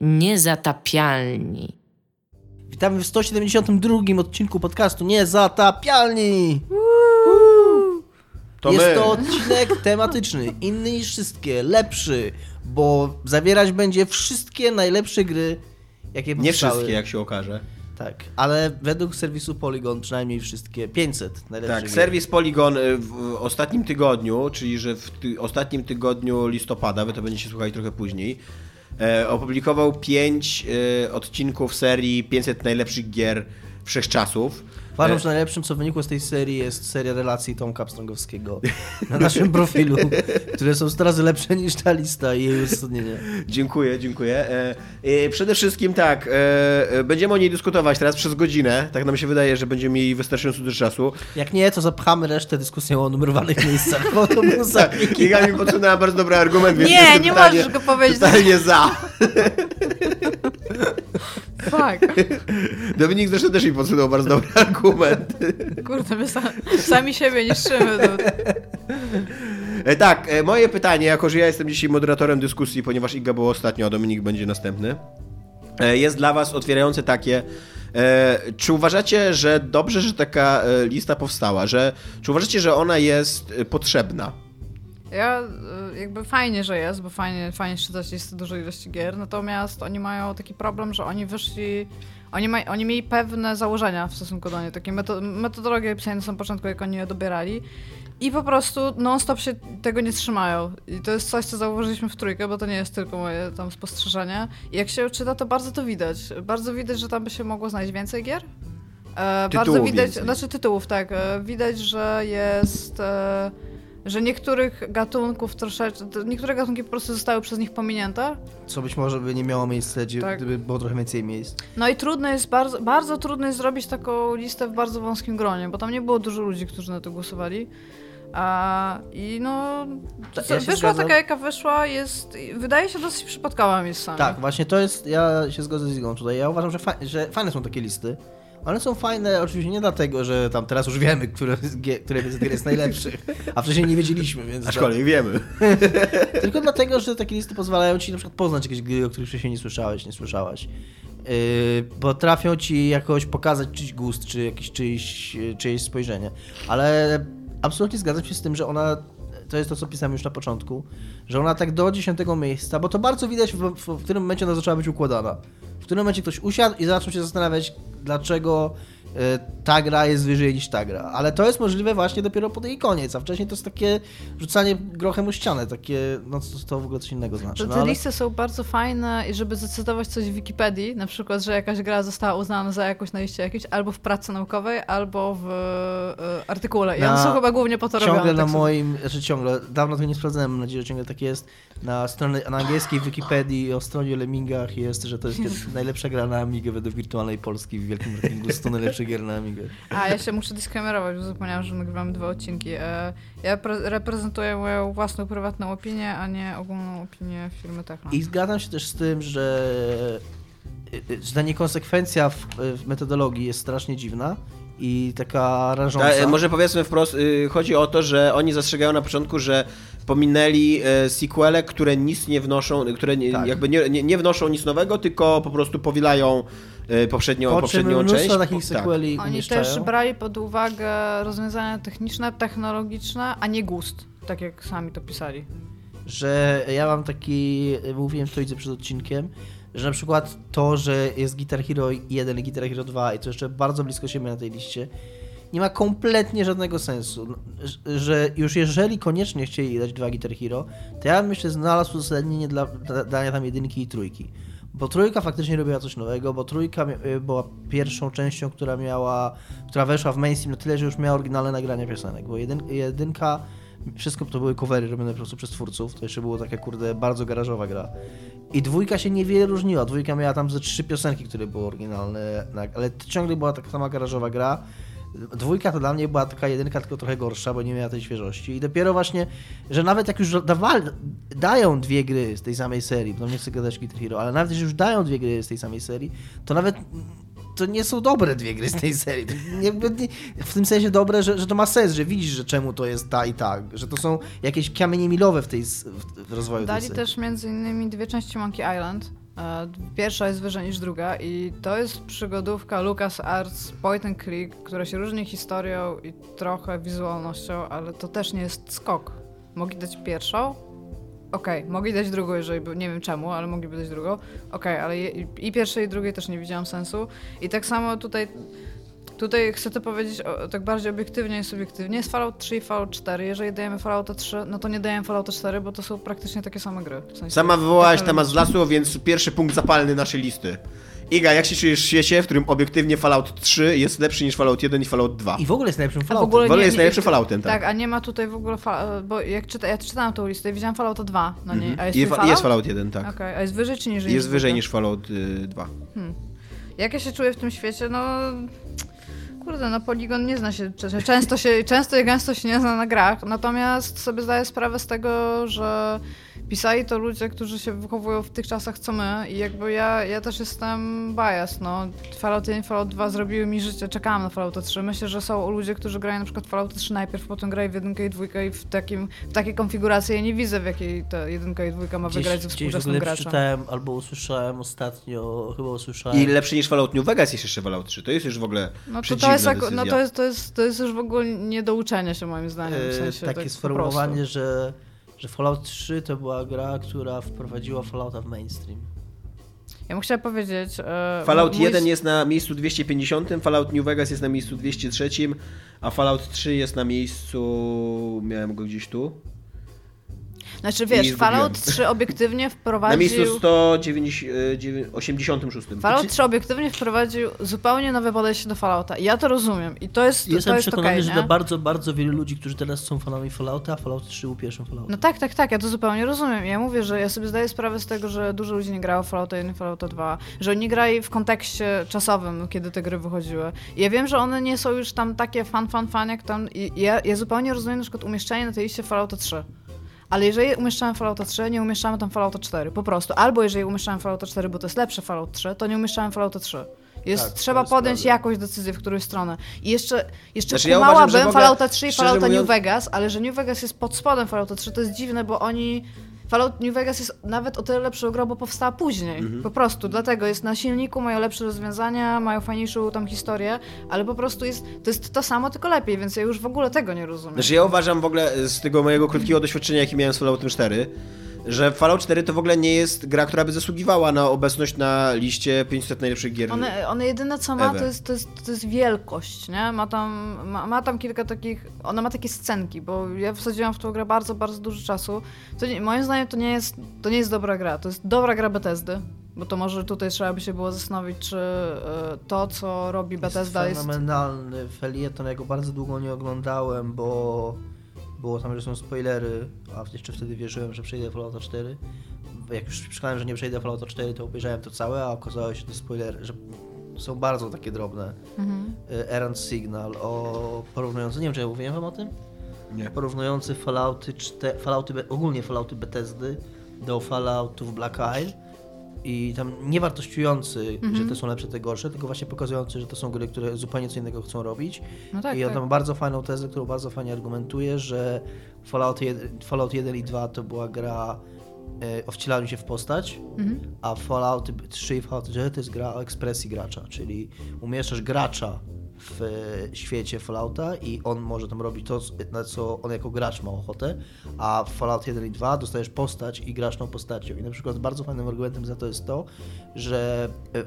Niezatapialni. Witamy w 172 odcinku podcastu Niezatapialni! To Jest my. to odcinek tematyczny, inny niż wszystkie, lepszy, bo zawierać będzie wszystkie najlepsze gry, jakie Nie powstały. wszystkie, jak się okaże. Tak, ale według serwisu Polygon przynajmniej wszystkie, 500 najlepszych Tak, serwis Polygon y, w ostatnim tygodniu, czyli że w ty ostatnim tygodniu listopada, wy to będziecie słuchali trochę później, opublikował 5 e, odcinków serii 500 najlepszych gier wszechczasów. Uważam, że najlepszym, co wynikło z tej serii jest seria relacji Tomka Pstrągowskiego na naszym profilu, które są 100 razy lepsze niż ta lista i jej uzasadnienie. Dziękuję, dziękuję. E, e, przede wszystkim tak, e, będziemy o niej dyskutować teraz przez godzinę. Tak nam się wydaje, że będziemy mieli wystarczająco dużo czasu. Jak nie, to zapchamy resztę dyskusją o numerowanych miejscach, bo to był Tak, Iga mi podsunęła bardzo dobry argument, więc Nie, nie totalnie- możesz go powiedzieć. Totalnie za. Fuck. Dominik zresztą też mi podsunął bardzo dobry argument. Kurde, my sa sami siebie niszczymy. E, tak, e, moje pytanie, jako że ja jestem dzisiaj moderatorem dyskusji, ponieważ Iga był ostatnio, a Dominik będzie następny, e, jest dla was otwierające takie. Czy uważacie, że dobrze, że taka lista powstała? Że, czy uważacie, że ona jest potrzebna? Ja y, jakby fajnie, że jest, bo fajnie, fajnie czytać listy dużej ilości gier, natomiast oni mają taki problem, że oni wyszli, oni, ma, oni mieli pewne założenia w stosunku do niej, takie meto, metodologie pisane na samym początku, jak oni je dobierali i po prostu non-stop się tego nie trzymają. I to jest coś, co zauważyliśmy w trójkę, bo to nie jest tylko moje tam spostrzeżenie. I jak się czyta, to bardzo to widać. Bardzo widać, że tam by się mogło znaleźć więcej gier. E, bardzo widać, więcej. znaczy tytułów, tak. E, widać, że jest... E, że niektórych gatunków troszeczkę, niektóre gatunki po prostu zostały przez nich pominięte. Co być może by nie miało miejsca, gdzie, Tak. gdyby było trochę więcej miejsc. No i trudno jest, bardzo, bardzo trudno jest zrobić taką listę w bardzo wąskim gronie, bo tam nie było dużo ludzi, którzy na to głosowali. A, I no, ja wyszła zgadzam. taka jaka wyszła, jest, wydaje się dosyć przypadkowa miejscami. Tak, właśnie to jest, ja się zgodzę z Igą tutaj, ja uważam, że, fa że fajne są takie listy. One są fajne oczywiście nie dlatego, że tam teraz już wiemy, które które z gier jest najlepszych, a wcześniej nie wiedzieliśmy, więc... Aczkolwiek wiemy. Tylko dlatego, że takie listy pozwalają ci na przykład poznać jakieś gry, o których wcześniej nie słyszałeś, nie słyszałaś. Yy, potrafią ci jakoś pokazać czyjś gust, czy jakieś czyjś, czyjeś spojrzenie. Ale absolutnie zgadzam się z tym, że ona, to jest to, co pisałem już na początku, że ona tak do dziesiątego miejsca, bo to bardzo widać, w, w, w którym momencie ona zaczęła być układana. Którym momencie ktoś usiadł i zaczął się zastanawiać, dlaczego ta gra jest wyżej niż ta gra. Ale to jest możliwe właśnie dopiero po tej koniec, a wcześniej to jest takie rzucanie grochem o ścianę, takie, no to, to w ogóle coś innego znaczy. No, te ale... listy są bardzo fajne i żeby zacytować coś w Wikipedii, na przykład, że jakaś gra została uznana za jakąś na liście jakieś, albo w pracy naukowej, albo w e, artykule. I one są chyba głównie po to robione. Ciągle na tak moim, znaczy ciągle, dawno tego nie sprawdzałem, mam nadzieję, że ciągle tak jest. Na stronie, na angielskiej Wikipedii o stronie Lemmingach jest, że to jest najlepsza gra na Amigę według Wirtualnej Polski w wielkim rankingu 100 najlepszych gier na Amigę. A, ja się muszę dyskryminerować, bo zapomniałam, że nagrywamy dwa odcinki. E, Ja pre- reprezentuję moją własną prywatną opinię, a nie ogólną opinię firmy Techno. I zgadzam się też z tym, że, że ta niekonsekwencja w, w metodologii jest strasznie dziwna i taka rażąca. Ta, e, może powiedzmy wprost, y, chodzi o to, że oni zastrzegają na początku, że pominęli e, sequele, które nic nie wnoszą, które nie, Tak. jakby nie, nie, nie wnoszą nic nowego, tylko po prostu powielają poprzednią, po poprzednią część. takich tak. sequeli Oni też brali pod uwagę rozwiązania techniczne, technologiczne, a nie gust, tak jak sami to pisali. że ja mam taki, mówiłem to idzie przed odcinkiem, że na przykład to, że jest Guitar Hero 1 i Guitar Hero 2 i to jeszcze bardzo blisko siebie na tej liście, nie ma kompletnie żadnego sensu. Że- już jeżeli koniecznie chcieli dać dwa Guitar Hero, to ja bym myślę znalazł uzasadnienie dla dania tam jedynki i trójki. Bo trójka faktycznie robiła coś nowego, bo trójka y, była pierwszą częścią, która miała, która weszła w mainstream na tyle, że już miała oryginalne nagrania piosenek, bo jedyn, jedynka wszystko to były covery robione po prostu przez twórców. To jeszcze było taka, kurde, bardzo garażowa gra. I dwójka się niewiele różniła. Dwójka miała tam ze trzy piosenki, które były oryginalne, na- ale ciągle była taka sama garażowa gra. Dwójka to dla mnie była taka jedynka, tylko trochę gorsza, bo nie miała tej świeżości. I dopiero właśnie, że nawet jak już dawali, dają dwie gry z tej samej serii, bo nie chcę gadać Guitar Hero, ale nawet jeśli już dają dwie gry z tej samej serii, to nawet to nie są dobre dwie gry z tej serii. Nie, nie, w tym sensie dobre, że, że to ma sens, że widzisz, że czemu to jest ta i tak, że to są jakieś kamienie milowe w tej w, w rozwoju tej Dali serii. też między innymi dwie części Monkey Island. Pierwsza jest wyżej niż druga i to jest przygodówka LucasArts Point and Click, która się różni historią i trochę wizualnością, ale to też nie jest skok. Mogli dać pierwszą? Okej, mogli dać drugą, jeżeli by, nie wiem czemu, ale mogliby dać drugą. Okej, ale je, i pierwszej i drugiej też nie widziałam sensu. I tak samo tutaj Tutaj chcę to powiedzieć o, tak bardziej obiektywnie i subiektywnie. Jest Fallout 3 i Fallout 4. Jeżeli dajemy Fallouta 3, no to nie dajemy Fallouta 4, bo to są praktycznie takie same gry. W sensie Sama wywołałaś technologicznie. temat z lasu, więc pierwszy punkt zapalny naszej listy. Iga, jak się czujesz w świecie, w którym obiektywnie Fallout 3 jest lepszy niż Fallout 1 i Fallout 2? I w ogóle jest najlepszym A w Falloutem. ogóle W ogóle nie- jest nie- najlepszym Falloutem, tak. Tak, a nie ma tutaj w ogóle, fa- bo jak czyta, ja czytałam tą listę i widziałam Fallouta 2 na niej. A jest, I Fallout? jest Fallout 1, tak. Okej, a jest wyżej czy niżej? Jest niż wyżej niż Fallout y, 2. Jak ja się czuję w tym świecie? No. Kurde, no Polygon nie zna się, często się, często i gęsto się nie zna na grach, natomiast sobie zdaję sprawę z tego, że pisali to ludzie, którzy się wychowują w tych czasach co my i jakby ja, ja też jestem bias, no. Fallout 1 Fallout 2 zrobiły mi życie, czekałam na Fallout 3. Myślę, że są ludzie, którzy grają na przykład Fallout 3 najpierw, potem grają w jedynkę i dwójkę i w, takim, w takiej konfiguracji ja nie widzę, w jakiej ta jedynka i dwójka ma wygrać ze Gdzieś, gdzieś w współczesnym graczem. przeczytałem albo usłyszałem ostatnio, chyba usłyszałem. I lepszy niż Fallout New Vegas jest jeszcze Fallout 3. To jest już w ogóle No to, to, jest, decyzja. no to, jest, to, jest, to jest już w ogóle nie do uczenia się moim zdaniem. W E, sensie, takie tak sformułowanie, że, że Fallout 3 to była gra, która wprowadziła Fallouta w mainstream. Ja bym chciała powiedzieć... e, Fallout mój- 1 jest na miejscu 250, Fallout New Vegas jest na miejscu 203, a Fallout 3 jest na miejscu... miałem go gdzieś tu. Znaczy wiesz. Fallout 3 obiektywnie Na wprowadził... miejscu 186. Fallout 3 obiektywnie wprowadził zupełnie nowe podejście do Fallouta. Ja to rozumiem. I to jest, Jestem to jest przekonany, okej, że dla bardzo, bardzo wielu ludzi, którzy teraz są fanami Fallouta, Fallout 3 był pierwszym Falloutem. No tak, tak, tak, ja to zupełnie rozumiem. Ja mówię, że ja sobie zdaję sprawę z tego, że dużo ludzi nie grało w Fallouta 1 i Fallouta 2, że oni grali w kontekście czasowym, kiedy te gry wychodziły. I ja wiem, że one nie są już tam takie fan, fan, fan, jak tam... I ja, ja zupełnie rozumiem na przykład umieszczenie na tej liście Fallouta 3. Ale jeżeli umieszczamy Fallouta 3, nie umieszczamy tam Fallouta 4, po prostu. Albo jeżeli umieszczamy Fallouta 4, bo to jest lepsze Fallout 3, to nie umieszczamy Fallouta 3. Jest, Tak, trzeba jest podjąć prawda. jakąś decyzję, w którą stronę. I jeszcze, jeszcze Znaczy, ja uważam, kumałabym w ogóle, Fallouta 3 i Fallouta mówiąc- New Vegas, ale że New Vegas jest pod spodem Fallouta 3, to jest dziwne, bo oni... Fallout New Vegas jest nawet o tyle lepszą grą, bo powstała później. Mhm. Po prostu, dlatego jest na silniku, mają lepsze rozwiązania, mają fajniejszą tam historię, ale po prostu jest, to jest to samo, tylko lepiej, więc ja już w ogóle tego nie rozumiem. Znaczy ja uważam w ogóle z tego mojego krótkiego doświadczenia, jakie miałem z Falloutem 4, że Fallout 4 to w ogóle nie jest gra, która by zasługiwała na obecność na liście 500 najlepszych gier. One, one jedyne co ma, to jest, to, jest, to jest wielkość, nie? Ma tam, ma, ma tam kilka takich, ona ma takie scenki, bo ja wsadziłam w tą grę bardzo, bardzo dużo czasu. To nie, moim zdaniem to nie, jest, to nie jest dobra gra, to jest dobra gra Bethesdy, bo to może tutaj trzeba by się było zastanowić, czy e, to, co robi Bethesda jest jest... fenomenalny felieton, ja go bardzo długo nie oglądałem, bo było tam, że są spoilery, a jeszcze wtedy wierzyłem, że przejdę Fallouta 4. Jak już przekonałem, że nie przejdę Fallouta 4, to obejrzałem to całe, a okazało się, że te spoilery, że są bardzo takie drobne. Mhm. Y, Errand Signal, o porównujący, nie wiem czy ja mówiłem wam o tym? Nie. porównujący Fallouty, czte, Fallouty ogólnie Fallouty Bethesdy do Falloutów Black Isle i tam nie wartościujący, że te są lepsze, te gorsze, tylko właśnie pokazujący, że to są gry, które zupełnie co innego chcą robić. No tak, I ja tak. tam bardzo fajną tezę, którą bardzo fajnie argumentuje, że Fallout 1, Fallout 1 i 2 to była gra e, o wcielaniu się w postać, Mhm. a Fallout 3 i Fallout 4 to jest gra o ekspresji gracza, czyli umieszczasz gracza w e, świecie Fallouta i on może tam robić to, na co on jako gracz ma ochotę, a w Fallout 1 i 2 dostajesz postać i grasz tą postacią. I na przykład bardzo fajnym argumentem za to jest to, że e,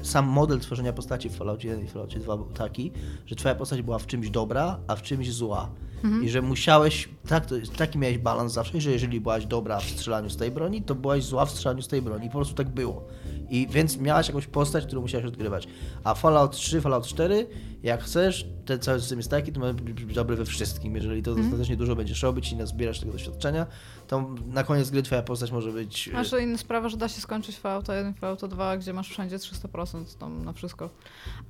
e, sam model tworzenia postaci w Falloutie 1 i Falloutie 2 był taki, że twoja postać była w czymś dobra, a w czymś zła. I że musiałeś, tak, to, taki miałeś balans zawsze, że jeżeli byłaś dobra w strzelaniu z tej broni, to byłaś zła w strzelaniu z tej broni. I po prostu tak było. I więc miałaś jakąś postać, którą musiałeś odgrywać. A Fallout 3, Fallout 4, jak chcesz, ten cały system jest taki, to ma być dobry we wszystkim. Jeżeli to dostatecznie dużo będziesz robić i nazbierasz tego doświadczenia, to na koniec gry twoja postać może być... e, Masz inna sprawa, że da się skończyć Fallouta 1 i Fallouta 2, gdzie masz wszędzie 300% tam na wszystko.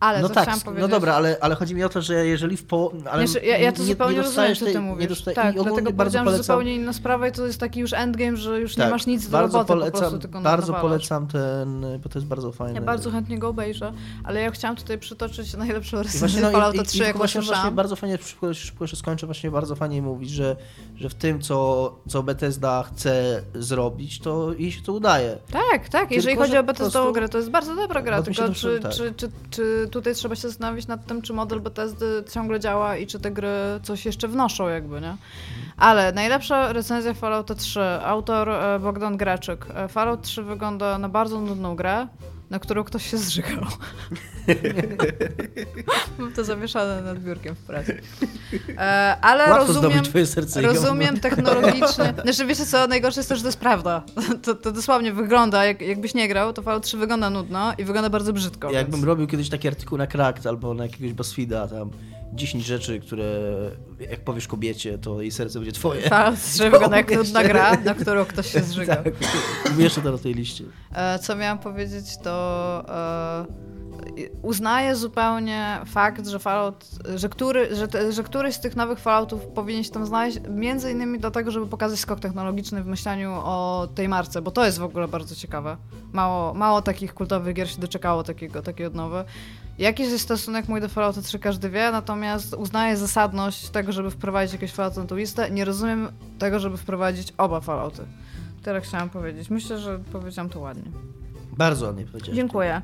Ale no tak, no powiedzieć... dobra, ale, ale chodzi mi o to, że jeżeli w po... Ale ja, ja to nie- zupełnie nie rozumiem, co ty nie mówisz. dosta- tak, dlatego bardzo powiedziałam, że polecam- zupełnie inna sprawa i to jest taki już endgame, że już nie Tak, masz nic do roboty, polecam, po prostu tylko Bardzo nawalasz. polecam ten bo to jest bardzo fajne. Ja bardzo chętnie go obejrzę, ale ja chciałam tutaj przytoczyć najlepszą I właśnie, no, i, i, 3, i właśnie, właśnie bardzo fajnie, szybko, szybko jeszcze skończę, właśnie bardzo fajnie mówić, że, że w tym, co, co Bethesda chce zrobić, to jej się to udaje. Tak, tak. Jeżeli Tylko, chodzi o po Bethesdową prostu- grę, to jest bardzo dobra gra, się tylko czy, tak. czy, czy, czy tutaj trzeba się zastanowić nad tym, czy model Bethesdy ciągle działa i czy te gry coś jeszcze wnoszą jakby, nie? Ale najlepsza recenzja Fallouta 3, autor e, Bogdan Graczyk. E, Fallout 3 wygląda na bardzo nudną grę, na którą ktoś się zżygał. Mam to zawieszane nad biurkiem w pracy. E, ale Łatwo rozumiem... twoje serce. Rozumiem technologicznie. Znaczy, wiecie co, najgorsze jest to, że to jest prawda. To, to dosłownie wygląda, jak, jakbyś nie grał, to Fallout 3 wygląda nudno i wygląda bardzo brzydko. Jakbym więc... robił kiedyś taki artykuł na Cracked albo na jakiegoś BuzzFeeda, tam 10 rzeczy, które jak powiesz kobiecie, to jej serce będzie twoje. 3 wygląda jak nudna gra, na którą ktoś się zżygał. Tak, umieszczę to na tej liście. E, Co miałam powiedzieć, to e, uznaję zupełnie fakt, że Fallout, że, który, że, te, że któryś z tych nowych Falloutów powinien się tam znaleźć, między innymi dlatego, żeby pokazać skok technologiczny w myśleniu o tej marce, bo to jest w ogóle bardzo ciekawe. Mało, mało takich kultowych gier się doczekało takiego, takiej odnowy. Jakiś jest stosunek mój do Fallouta 3 każdy wie, natomiast uznaję zasadność tego, żeby wprowadzić jakieś Fallouty na tą listę. Nie rozumiem tego, żeby wprowadzić oba Fallouty. Tyle chciałam powiedzieć. Myślę, że powiedziałam to ładnie. Bardzo ładnie powiedziałeś. Dziękuję.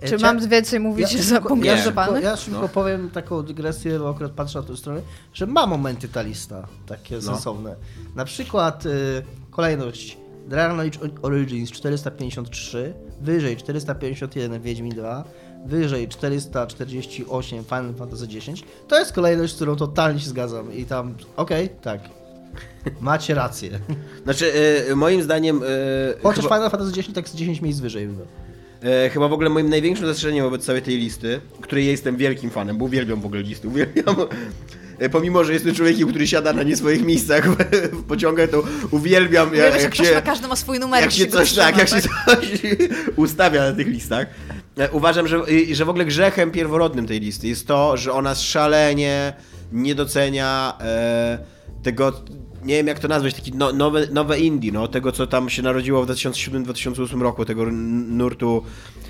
E, Czy mam więcej mówić ja, za punkt ja, szybko, ja szybko No. powiem taką dygresję, bo akurat patrzę na tę stronę, że ma momenty ta lista takie No. sensowne. Na przykład y, kolejność Dragon Age Origins 453, wyżej 451 Wiedźmin 2, wyżej 448 Final Fantasy X. To jest kolejność, z którą totalnie się zgadzam i tam, okej, tak. Macie rację. Znaczy, e, moim zdaniem... e, Chociaż chyba, Final Fantasy X tak z 10 miejsc wyżej było. e, chyba w ogóle moim największym zastrzeżeniem wobec całej tej listy, której ja jestem wielkim fanem, bo uwielbiam w ogóle listy, uwielbiam... E, Pomimo, że jestem człowiekiem, który siada na nie swoich miejscach w, pociągach, to uwielbiam, jak, jak się... każdy ma swój numer. jak się coś tak, jak się coś ustawia na tych listach. E, Uważam, że, że w ogóle grzechem pierworodnym tej listy jest to, że ona szalenie nie docenia e, tego, nie wiem jak to nazwać, taki no, nowe, nowe indie, no, tego co tam się narodziło w 2007-2008 roku, tego nurtu.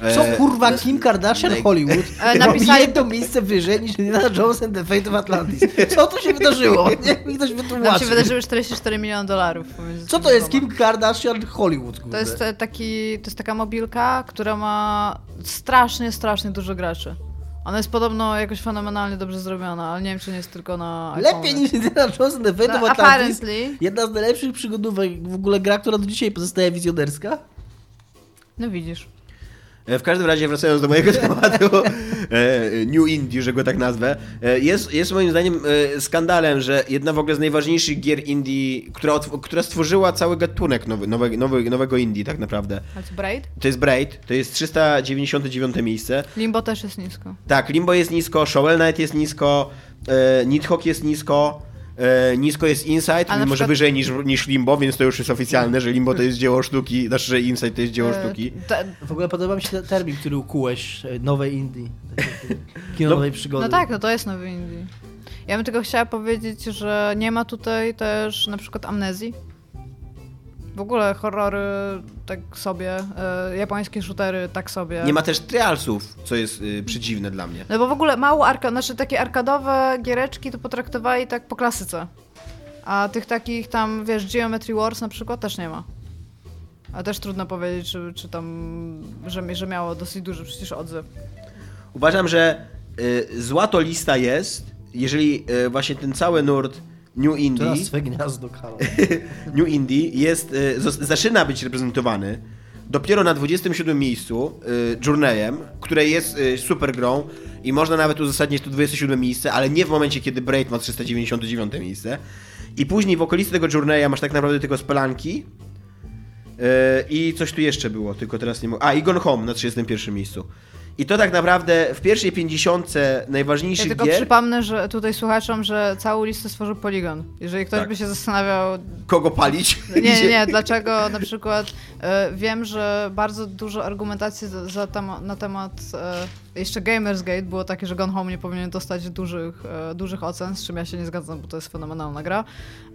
e, Co kurwa Kim Kardashian Hollywood E, napisali jedno miejsce wyżej niż Indiana Jones and the Fate of Atlantis. Co tu się wydarzyło? Niech mi ktoś Nam się wytłumaczy. wydarzyły 44 miliony dolarów. Co to jest. Kim Kardashian Hollywood? Kurde? To jest taki, to jest taka mobilka, która ma strasznie, strasznie dużo graczy. Ona jest podobno jakoś fenomenalnie dobrze zrobiona, ale nie wiem, czy nie jest tylko na Lepiej iPhone. niż Indiana Jones and the Fate No, of Atlantis. Jedna z najlepszych przygodówek, w ogóle gra, która do dzisiaj pozostaje wizjonerska. No widzisz. E, W każdym razie, wracając do mojego tematu, e, New Indie, że go tak nazwę, e, jest, jest moim zdaniem skandalem, że jedna w ogóle z najważniejszych gier indie, która, która stworzyła cały gatunek nowy, nowe, nowy, nowego indie tak naprawdę, Ale co, Braid? to jest Braid, to jest 399 miejsce. Limbo też jest nisko. Tak, Limbo jest nisko, Shovel Knight jest nisko, Nidhogg jest nisko, nisko jest Inside, A mimo że przykład- wyżej niż, niż Limbo, więc to już jest oficjalne, że Limbo to jest dzieło sztuki, znaczy, że Inside to jest dzieło E, sztuki. te- W ogóle podoba mi się termin, który ukułeś, e, nowe indie. Kino No- nowej przygody. No tak, no to jest nowy indie. Ja bym tylko chciała powiedzieć, że nie ma tutaj też na przykład amnezji. W ogóle horrory tak sobie, e, japońskie shootery tak sobie. Nie ma też trialsów, co jest y, przedziwne dla mnie. No bo w ogóle mało arka, znaczy takie arkadowe giereczki to potraktowali tak po klasyce. A tych takich tam, wiesz, Geometry Wars na przykład też nie ma. A też trudno powiedzieć, czy, czy tam, że, że miało dosyć duży przecież odzew. Uważam, że y, zła to lista jest, jeżeli y, właśnie ten cały nurt New Indie, Teraz swe gniazdo, Karol. New Indie jest, y, zaczyna być reprezentowany dopiero na 27 miejscu y, Journeyem, które jest y, super grą i można nawet uzasadnić to 27 miejsce, ale nie w momencie, kiedy Braid ma 399 miejsce. I później w okolicy tego Journeya masz tak naprawdę tylko Spelanki i coś tu jeszcze było, tylko teraz nie mogę. A, i Gone Home na 31 miejscu. I to tak naprawdę w pierwszej 50 Ja najważniejszych tylko gier, przypomnę, że tutaj słuchaczom, że całą listę stworzył Polygon. Jeżeli ktoś Tak. by się zastanawiał, kogo palić. nie, nie, nie, dlaczego na przykład e, wiem, że bardzo dużo argumentacji za, za na temat e, jeszcze Gamersgate było takie, że Gone Home nie powinien dostać dużych, e, dużych ocen, z czym ja się nie zgadzam, bo to jest fenomenalna gra.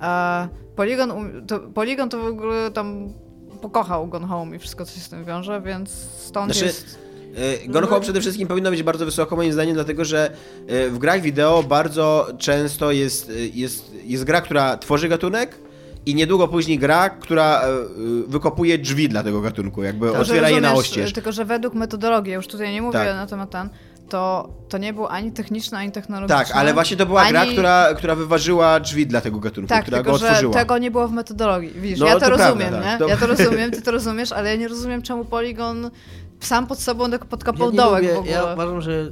E, Polygon, um, to, Polygon to w ogóle tam pokochał Gone Home i wszystko, co się z tym wiąże, więc stąd Znaczy, jest... E, Gone Home przede wszystkim powinno być bardzo wysoko moim zdaniem, dlatego że e, w grach wideo bardzo często jest, e, jest, jest gra, która tworzy gatunek i niedługo później gra, która wykopuje drzwi dla tego gatunku, jakby Tylko, że otwiera je na oścież. Tylko, że według metodologii, już tutaj nie mówię Tak. na temat ten, to, to nie był ani techniczny, ani technologiczny. Tak, ale właśnie to była ani... gra, która, która wyważyła drzwi dla tego gatunku, Tak, która tylko go że otworzyła. tego nie było w metodologii. Widzisz, No, ja to, to prawda, rozumiem, tak. nie? To- Ja to rozumiem, ty to rozumiesz, ale ja nie rozumiem, czemu Polygon sam pod sobą tak podkopał Ja nie dołek lubię, w ogóle. Ja uważam, że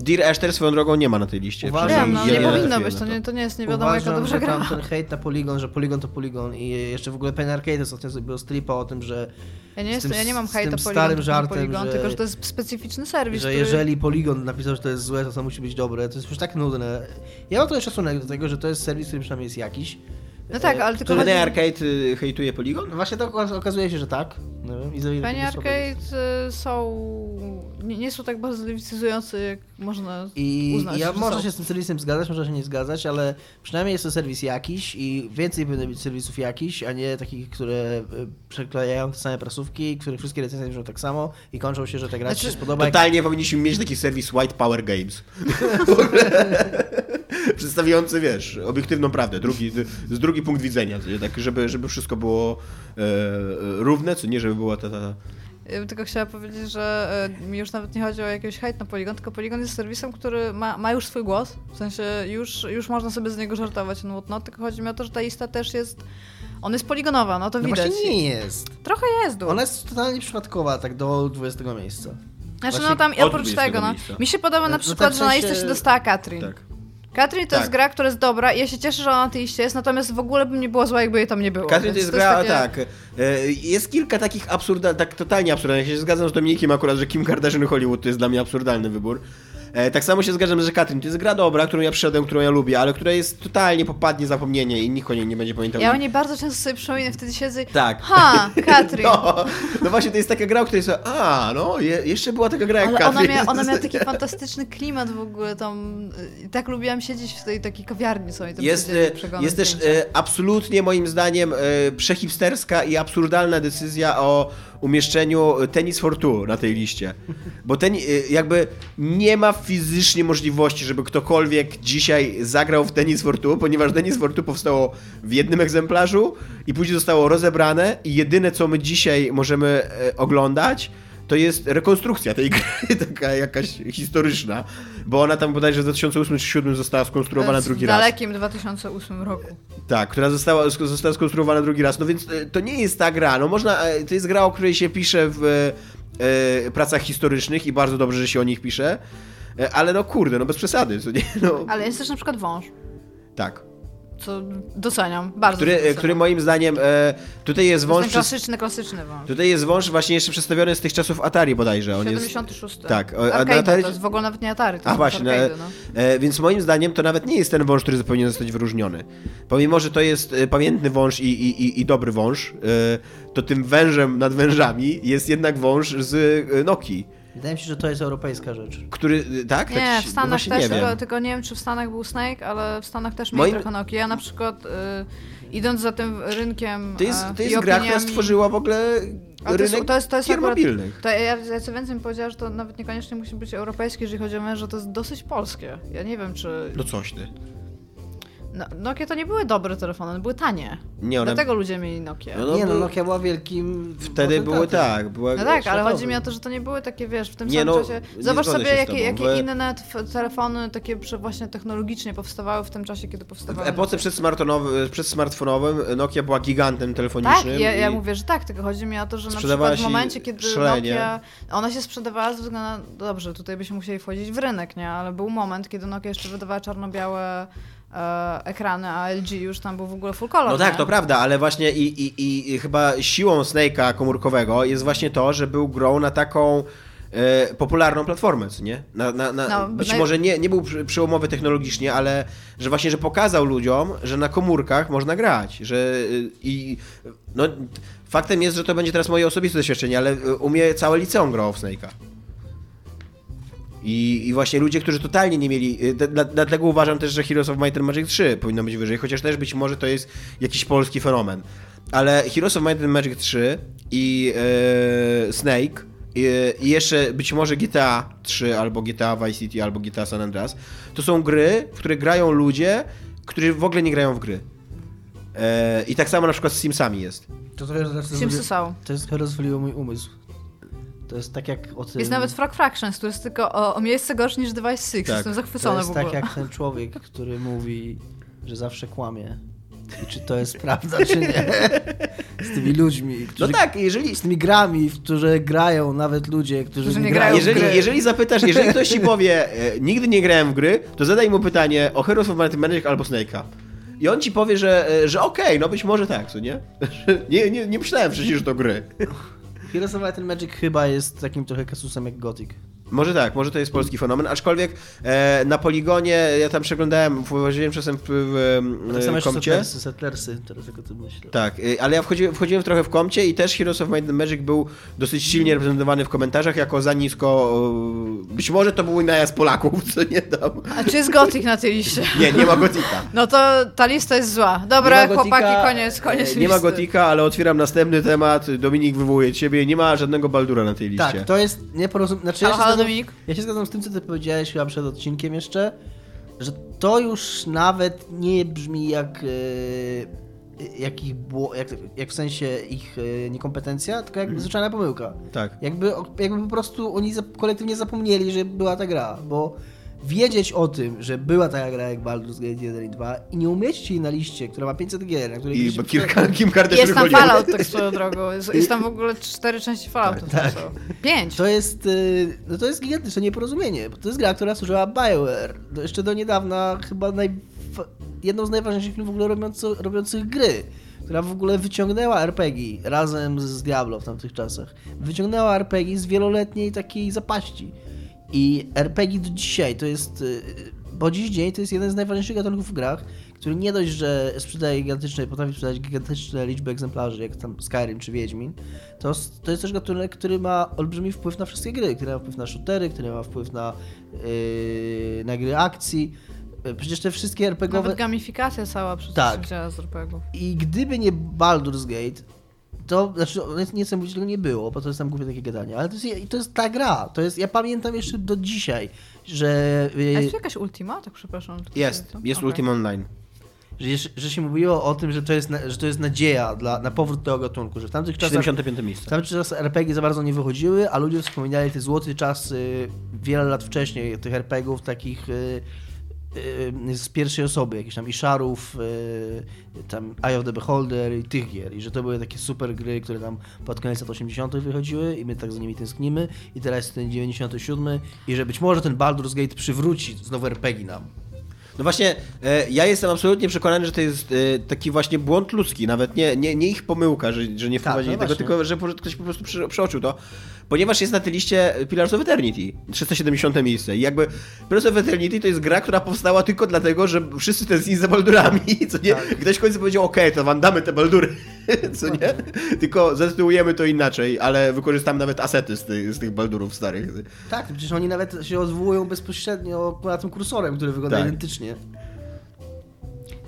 Dear Esther swoją drogą nie ma na tej liście. Uważam, no ja nie powinno być, na to nie, to nie jest nie wiadomo uważam, jaka dobrze że gra. tam ten hejt na Polygon, że Polygon to Polygon i jeszcze w ogóle Penny Arcade ostatnio zrobił stripa o tym, że, Ja nie, jestem, tym- ja nie mam hejta starym tylko żartem, Polygon, że- tylko że to jest specyficzny serwis, że który... jeżeli Polygon napisał, że to jest złe, to to musi być dobre. To jest już tak nudne. Ja mam trochę szacunek do tego, że to jest serwis, który przynajmniej jest jakiś. No tak, ale tylko To chodzi... Penny Arcade y, hejtuje Polygon? No właśnie to oka- okazuje się, że tak. Ile Penny. Arcade y, są... Nie, nie są tak bardzo lewicyzujący, jak można I uznać, ja że może są. się z tym serwisem zgadzać, może się nie zgadzać, ale przynajmniej jest to serwis jakiś i więcej powinno być serwisów jakiś, a nie takich, które e, przeklejają te same prasówki, których wszystkie recenzje brzmią tak samo i kończą się, że ta gra Znaczy, się spodoba. jak- Totalnie powinniśmy mieć taki serwis White Power Games. Przedstawiający, wiesz, obiektywną prawdę, drugi, z drugi punkt widzenia, tak, żeby, żeby wszystko było e, e, równe, co nie, żeby była ta, ta... Ja bym tylko chciała powiedzieć, że e, mi już nawet nie chodzi o jakiegoś hejt na Polygon, tylko Polygon jest serwisem, który ma, ma już swój głos. W sensie już, już można sobie z niego żartować, no, no tylko chodzi mi o to, że ta lista też jest. On jest poligonowa, no to No widać. właśnie nie jest. Trochę jest dół. Ona jest totalnie przypadkowa, tak do 20 miejsca. Znaczy, Właśnie no tam oprócz 20 tego, no, miejsca. mi się podoba No, na no przykład, tak w że na sensie- listę się dostała Katrin. Tak. Katrin to Tak. jest gra, która jest dobra i ja się cieszę, że ona na tej liście jest, natomiast w ogóle by nie było zła, jakby jej tam nie było. Katrin to jest gra, takie- tak. e, Jest kilka takich absurdalnych, tak totalnie absurdalnych. Ja się zgadzam z Dominikiem akurat, że Kim Kardashian Hollywood to jest dla mnie absurdalny wybór. E, Tak samo się zgadzam, że Katrin to jest gra dobra, którą ja przyszedłem, którą ja lubię, ale która jest totalnie popadnie zapomnienie i nikt o niej nie będzie pamiętał. Ja o niej bardzo często sobie przypominam, wtedy siedzę i... Tak. Ha, Katrin. No, no właśnie, to jest taka gra, o której sobie, a, no, je, jeszcze była taka gra jak Ale ona, Katrin. mia, ona miała taki fantastyczny klimat w ogóle tam. y, Tak lubiłam siedzieć w tej takiej kawiarni, co oni tam Jest, przegony jest też e, absolutnie moim zdaniem e, przehipsterska i absurdalna decyzja o umieszczeniu Tennis for Two na tej liście. Bo ten e, jakby nie ma fizycznie możliwości, żeby ktokolwiek dzisiaj zagrał w Tennis for Two, ponieważ Tennis for Two powstało w jednym egzemplarzu i później zostało rozebrane i jedyne co my dzisiaj możemy e, oglądać to jest rekonstrukcja tej gry, taka jakaś historyczna, bo ona tam bodajże w 2008 czy 2007 została skonstruowana W drugi raz. dalekim 2008 roku. Tak, która została, została skonstruowana drugi raz. No więc e, to nie jest ta gra. No można, e, to jest gra, o której się pisze w e, pracach historycznych i bardzo dobrze, że się o nich pisze. E, ale no kurde, no bez przesady, co nie? No, Ale jest też na przykład wąż, tak. Co doceniam, bardzo Który, doceniam. e, który moim zdaniem e, tutaj jest To wąż. jest ten klasyczny, klasyczny wąż. tutaj jest wąż właśnie jeszcze przedstawiony z tych czasów Atari bodajże. On jest, 76. tak, o- a na Arcade, Atari- to jest w ogóle nawet nie Atari, to A jest właśnie, no, arcade, no. e, więc moim zdaniem to nawet nie jest ten wąż, który powinien zostać wyróżniony. Pomimo, że to jest e, pamiętny wąż i, i, i, i dobry wąż, e, to tym wężem nad wężami jest jednak wąż z e, Nokii, Wydaje mi się, że to jest europejska rzecz. który, tak? Nie, tak, w Stanach też, nie tylko, wiem. tylko nie wiem, czy w Stanach był Snake, ale w Stanach też mieli Moim- trochę Nokia. Ja na przykład y, idąc za tym rynkiem To jest, e, to jest gra, która opiniami- stworzyła w ogóle Ale to jest, rynek to jest, to jest akurat, mobilnych. to ja, ja co więcej bym powiedziała, że to nawet niekoniecznie musi być europejskie, jeżeli chodzi o męża, to jest dosyć polskie. Ja nie wiem, czy... No coś ty. No, Nokia to nie były dobre telefony, one były tanie. Nie, one... Dlatego ludzie mieli Nokia. No, No, no, nie no, Nokia była wielkim... Wtedy były tak. Była tak, ale chodzi mi o to, że to nie były takie, wiesz, w tym Nie, samym no, czasie... Zobacz sobie, jakie, jakie W- inne telefony takie właśnie technologicznie powstawały w tym czasie, kiedy W powstawały. epoce przedsmartfonowym, przedsmartfonowym Nokia była gigantem Tak, telefonicznym. ja, ja i- mówię, że tak, tylko chodzi mi o to, że na przykład w momencie, kiedy szalenie. Nokia, ona się sprzedawała ze względu na, dobrze, tutaj byśmy musieli wchodzić w rynek, nie, ale był moment, kiedy Nokia jeszcze wydawała czarno-białe ekrany, a LG już tam był w ogóle full color, No tak, nie? to prawda, ale właśnie i, i, i chyba siłą Snake'a komórkowego jest właśnie to, że był grą na taką e, popularną platformę, co nie? Na, na, na, No, być może nie, nie był przełomowy technologicznie, ale że właśnie, że pokazał ludziom, że na komórkach można grać, że y, i no faktem jest, że to będzie teraz moje osobiste doświadczenie, ale y, u mnie całe liceum grało w Snake'a. I, I właśnie ludzie, którzy totalnie nie mieli. y, dla- Dlatego uważam też, że Heroes of Might and Magic 3 powinno być wyżej, chociaż też być może to jest jakiś polski fenomen. Ale Heroes of Might and Magic 3 i e, Snake i, jeszcze być może GTA 3 albo GTA Vice City albo GTA San Andreas to są gry, w które grają ludzie, którzy w ogóle nie grają w gry. E, I tak samo na przykład z Simsami jest. To, to, to, to, Simsy są. to jest rozwaliło mój umysł. To jest tak jak o tym... Jest nawet Frag Fractions, który jest tylko o, o miejsce gorsze niż Device 6. Tak. Jestem To zachwycona jest w ogóle. tak jak ten człowiek, który mówi, że zawsze kłamie. I czy to jest prawda, czy nie? Z tymi ludźmi, No którzy, tak, jeżeli, z tymi grami, w które grają nawet ludzie, którzy, Którzy nie, grają. jeżeli, gry. jeżeli zapytasz, jeżeli ktoś ci powie, e, nigdy nie grałem w gry, to zadaj mu pytanie o Heroes of Might Magic albo Snake'a. I on ci powie, że, e, że okej, no być może tak, co nie? nie, nie? Nie myślałem przecież, że to gry. Heroes of Might and Magic chyba jest takim trochę kasusem jak Gothic. Może tak, może to jest polski fenomen, aczkolwiek e, na poligonie ja tam przeglądałem, właziłem czasem w, w, Tak samo w komcie. Settlersy, Settlersy, teraz jak o tym myślę. Tak, y, ale ja wchodziłem, wchodziłem trochę w komcie i też Heroes of Might and Magic był dosyć silnie reprezentowany w komentarzach jako za nisko. y, Być może to był najazd Polaków, co nie tam. A czy jest Gothic na tej liście? Nie, nie ma Gotika. No to ta lista jest zła. Dobra, Gotika, chłopaki, koniec, koniec e, Nie ma listy. Gotika, ale otwieram następny temat. Dominik wywołuje ciebie. Nie ma żadnego Baldura na tej liście. Tak, to jest nieporozumienie. Znaczy, ja, Dominik? ja się zgadzam z tym, co ty powiedziałeś chyba przed odcinkiem jeszcze, że to już nawet nie brzmi jak, e, jak ich bło, jak, jak w sensie ich e, niekompetencja, tylko jak zwyczajna pomyłka. Tak. Jakby, jakby po prostu oni kolektywnie zapomnieli, że była ta gra, bo wiedzieć o tym, że była taka gra jak Baldur's Gate 1 i 2 i nie umieścić jej na liście, która ma 500 gier, na której I bo Kirka, Kim Kardashian Jest tam. Fallout, tak swoją drogą. Jest, jest tam w ogóle cztery części Falloutu. Tak, Tak, Pięć. To jest, y, no to jest gigantyczne nieporozumienie, bo to jest gra, która służyła BioWare. Do, jeszcze do niedawna chyba naj, jedną z najważniejszych w ogóle robiąco, robiących gry, która w ogóle wyciągnęła RPG razem z Diablo w tamtych czasach. Wyciągnęła RPG z wieloletniej takiej zapaści. I RPG do dzisiaj to jest, y, bo dziś dzień to jest jeden z najważniejszych gatunków w grach, który nie dość, że sprzedaje gigantyczne, potrafi sprzedać gigantyczne liczby egzemplarzy, jak tam Skyrim czy Wiedźmin, to, to jest też gatunek, który ma olbrzymi wpływ na wszystkie gry, który ma wpływ na shootery, który ma wpływ na, yy, na gry akcji. Yy, Przecież te wszystkie RPGowe... Nawet gamifikacja cała przecież Tak. z RPG-ów. I gdyby nie Baldur's Gate, to znaczy nie chcę mówić, że tego nie było, bo to jest tam głupie takie gadanie, ale to jest, to jest ta gra. To jest, ja pamiętam jeszcze do dzisiaj, że, A yy, jest tu jakaś Ultima? Tak przepraszam. Jest, jest Okej. Ultima Online. że, że się mówiło o tym, że to jest, na, że to jest nadzieja dla, na powrót tego gatunku, że w tamtych czasach 75 miejsce. W tamtych czasach RPG za bardzo nie wychodziły, a ludzie wspominali te złote czasy wiele lat wcześniej, tych RPGów takich y, y, z pierwszej osoby, jakichś tam Isharów, y, tam Eye of the Beholder i tych gier. I że to były takie super gry, które tam pod koniec lat 80. wychodziły i my tak za nimi tęsknimy. I teraz jest ten 97 i że być może ten Baldur's Gate przywróci znowu RPG nam. No właśnie, e, ja jestem absolutnie przekonany, że to jest e, taki właśnie błąd ludzki, nawet nie, nie, nie ich pomyłka, że, że nie wprowadzili no tego, tylko że ktoś po prostu przeoczył to, ponieważ jest na tej liście Pillars of Eternity, 370 miejsce i jakby Pillars of Eternity to jest gra, która powstała tylko dlatego, że wszyscy tęsknili za Baldurami, co nie? Tak. Ktoś w końcu powiedział, okej, to wam damy te Baldury, co nie? Tylko zatytułujemy to inaczej, ale wykorzystamy nawet asety z tych, z tych Baldurów starych. Tak, przecież oni nawet się odwołują bezpośrednio na tym kursorem, który wygląda Tak. identycznie.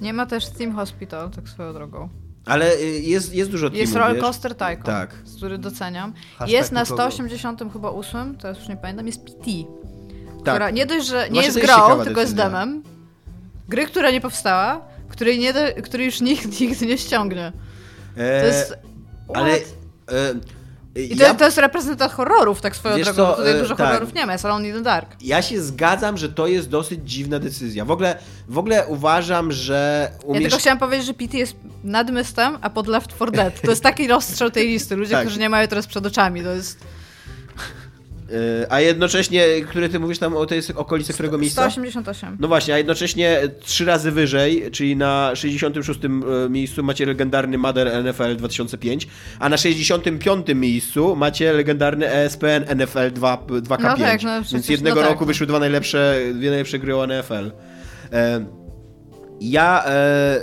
Nie ma też Steam Hospital, tak swoją drogą. Ale y, jest, jest dużo Jest teamów, Roller wiesz? Coaster Tycoon, Tak. który doceniam. Hashtag jest na nikogo. 180 chyba 8, to już nie pamiętam, jest PT. Tak. Która nie dość, że nie Właśnie jest jest grą, tylko jest demem. Gry, która nie powstała, której, nie do, której już nikt nigdy nie ściągnie. To E, jest... Ale. What? E, I to, ja, to jest reprezentant horrorów, tak swoją Wiesz drogą. co, bo Tutaj e, dużo tak. horrorów nie ma, jest Alone in the Dark. ja się zgadzam, że to jest dosyć dziwna decyzja. W ogóle, w ogóle uważam, że Ja umiesz... tylko chciałam powiedzieć, że PT jest nad Mystem, a pod Left 4 Dead. To jest taki rozstrzał tej listy. Ludzie, Tak. którzy nie mają teraz przed oczami. To jest A jednocześnie, który ty mówisz tam o tej okolicy którego miejsca? 188. No właśnie, a jednocześnie trzy razy wyżej, czyli na 66 e, miejscu macie legendarny Mother NFL 2005, a na 65 miejscu macie legendarny E ESPN NFL 2, 2K5. No tak, no Więc przecież- jednego no tak. roku wyszły dwa najlepsze, dwie najlepsze gry o NFL. E, Ja, e, e,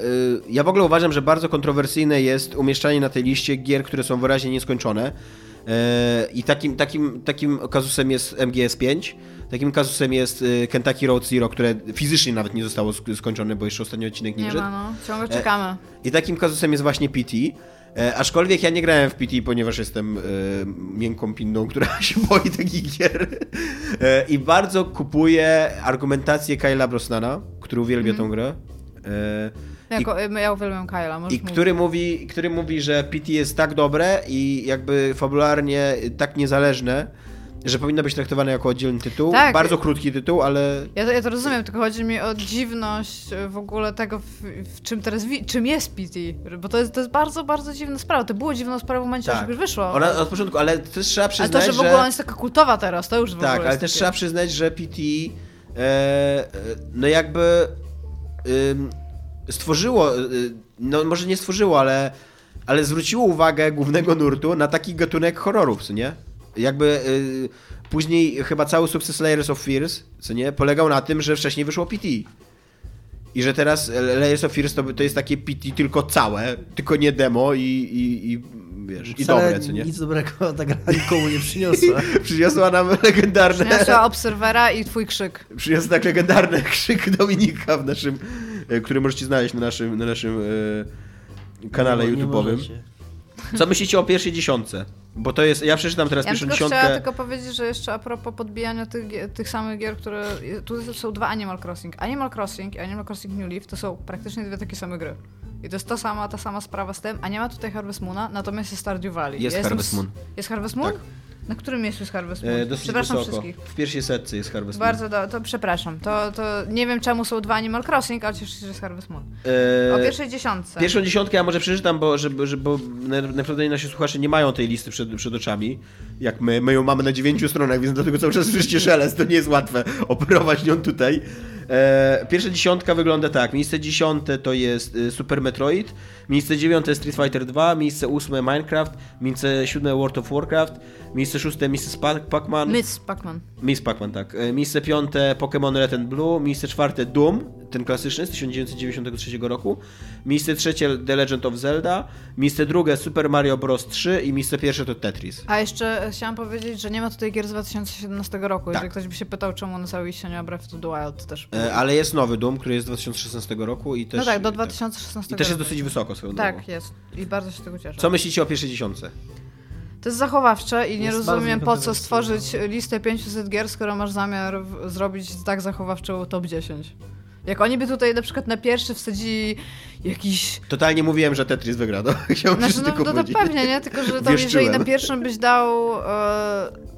ja w ogóle uważam, że bardzo kontrowersyjne jest umieszczanie na tej liście gier, które są wyraźnie nieskończone. E, I takim, takim, takim kazusem jest MGS5, takim kazusem jest e, Kentucky Road Zero, które fizycznie nawet nie zostało sk- skończone, bo jeszcze ostatni odcinek nie, Nie ma, no. Ciągle czekamy. I takim kazusem jest właśnie PT. E, aczkolwiek ja nie grałem w PT, ponieważ jestem e, miękką pinną, która się boi takich gier. E, I bardzo kupuję argumentację Kyla Brosnana, który uwielbia Mhm. tą grę. E, Jako, ja uwielbiam Kyla, i mówić. który mówi, który mówi, że PT jest tak dobre i jakby fabularnie tak niezależne, że powinno być traktowane jako oddzielny tytuł. Tak. Bardzo krótki tytuł, ale Ja to, ja to rozumiem, tylko chodzi mi o dziwność e, w ogóle tego, w, w czym teraz, czym jest PT, bo to jest, to jest bardzo, bardzo dziwna sprawa. To było dziwną sprawą w momencie, Tak. już wyszło. ona od początku, ale też trzeba Ale przyznać, to, że w ogóle że... ona jest taka kultowa teraz, to już w ogóle Tak, jest ale też takie- trzeba przyznać, że PT e, e, no jakby ym, stworzyło, y, no może nie stworzyło, ale, ale zwróciło uwagę głównego nurtu na taki gatunek horrorów, co nie? Jakby y, później chyba cały sukces Layers of Fears, co nie, polegał na tym, że wcześniej wyszło PT. I że teraz Layers of Fears to, to jest takie PT tylko całe, tylko nie demo i, i, i wiesz, i Wcale dobre, co nie? Nic dobrego ta gra nikomu nie przyniosła. Przyniosła nam legendarne... Przyniosła Obserwera i twój krzyk. Przyniosł tak legendarny krzyk Dominika w naszym, e, który możecie znaleźć na naszym, na naszym e, kanale nie YouTube'owym. Co myślicie o pierwszej dziesiątce? Bo to jest, ja przeczytam teraz Ja pierwszą tylko dziesiątkę. chciała tylko powiedzieć, że jeszcze a propos podbijania tych, tych samych gier, które... Tu są dwa Animal Crossing. Animal Crossing i Animal Crossing New Leaf to są praktycznie dwie takie same gry. I to jest ta sama, ta sama sprawa z tym, a nie ma tutaj Harvest Moona, natomiast jest Stardew Valley. Jest ja Harvest Moon. Jest Harvest Moon? Tak. Na którym miejscu jest Harvest Moon? E, dosyć Przepraszam wysoko. wszystkich. W pierwszej setce jest Harvest Moon. Bardzo do, to przepraszam. To, to nie wiem czemu są dwa Animal Crossing, ale cieszę się, że jest Harvest Moon. E, O pierwszej dziesiątce. Pierwszą dziesiątkę ja może przeczytam, bo, żeby, żeby, bo na- naprawdę nasi słuchacze nie mają tej listy przed, przed oczami, jak my. My ją mamy na dziewięciu stronach, więc dlatego cały czas słyszycie szelest. To nie jest łatwe operować nią tutaj. E, pierwsza dziesiątka wygląda tak. Miejsce dziesiąte to jest y, Super Metroid, miejsce dziewiąte Street Fighter 2, miejsce ósme Minecraft, miejsce siódme World of Warcraft, miejsce szóste Mrs. Pac- Pac-Man. Miss Pac-Man. Miss Pac-Man, tak. E, Miejsce piąte Pokémon Red and Blue, miejsce czwarte Doom, ten klasyczny z 1993 roku, miejsce trzecie The Legend of Zelda, miejsce drugie Super Mario Bros. 3 i miejsce pierwsze to Tetris. A jeszcze chciałam powiedzieć, że nie ma tutaj gier z 2017 roku. Tak. Jeżeli ktoś by się pytał, czemu na całej liście nie ma Breath of the Wild, też... E, Ale jest nowy Doom, który jest z 2016 roku i też... no tak, do i 2016 I też jest dosyć wysoko swoją drogą. Tak, jest. I bardzo się z tego cieszę. Co myślicie o pierwszej dziesiątce? To jest zachowawcze i nie Jest rozumiem po co stworzyć listę 500 gier, skoro masz zamiar w- zrobić tak zachowawczą top 10. Jak oni by tutaj na przykład na pierwszy wsadzili jakiś... Totalnie mówiłem, że Tetris wygra, no. Chciałem Znaczy, no, tylko no to powiedzieć. pewnie, nie? Tylko, że tam jeżeli na pierwszym byś dał... E,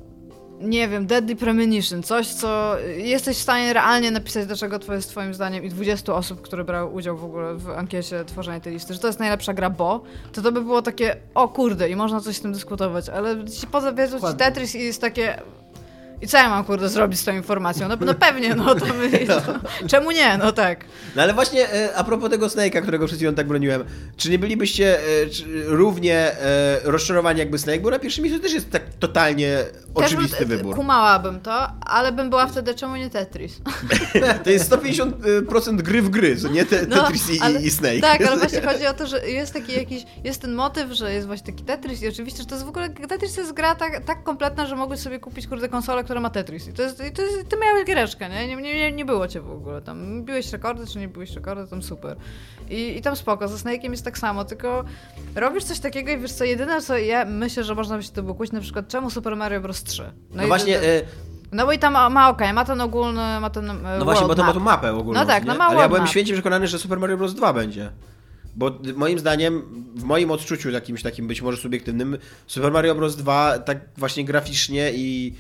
nie wiem, Deadly Premonition, coś, co jesteś w stanie realnie napisać, dlaczego to jest twoim zdaniem i 20 osób, które brały udział w ogóle w ankiecie tworzenia tej listy, że to jest najlepsza gra, bo, to to by było takie, o kurde, i można coś z tym dyskutować, ale ci poza wiedzą ci. Tetris i jest takie... I co ja mam, kurde, zrobić z tą informacją? No, no pewnie, no to my, no, Czemu nie? No tak. No ale właśnie e, a propos tego Snake'a, którego przed chwilą tak broniłem, czy nie bylibyście e, czy, równie e, rozczarowani jakby Snake? Bo na pierwszym miejscu też jest tak totalnie oczywisty Też bym- wybór. Kumałabym to, ale bym była wtedy, czemu nie Tetris? To jest 150% gry w gry, co nie te, No, Tetris i, ale- i Snake. Tak, ale właśnie chodzi o to, że jest taki jakiś, jest ten motyw, że jest właśnie taki Tetris i oczywiście, że to jest w ogóle, Tetris to jest gra tak, tak kompletna, że mogłeś sobie kupić kurde konsolę, która ma Tetris i to jest, i to jest ty miałeś giereczkę, nie? Nie, nie? nie było cię w ogóle tam, biłeś rekordy, czy nie biłeś rekordy, tam super. I, I tam spoko, ze Snake'iem jest tak samo, tylko robisz coś takiego i wiesz co, jedyne co ja myślę, że można by się to wykuć, na przykład czemu Super Mario Bros. 3? No i- właśnie, e, No bo i tam ma, ma okej, ma ten ogólny, ma ten e, no właśnie, bo to ma tu mapę ogólną. No tak, no ma Ale ja byłem map. święcie przekonany, że Super Mario Bros. 2 będzie. Bo moim zdaniem, w moim odczuciu jakimś takim być może subiektywnym, Super Mario Bros. 2 tak właśnie graficznie i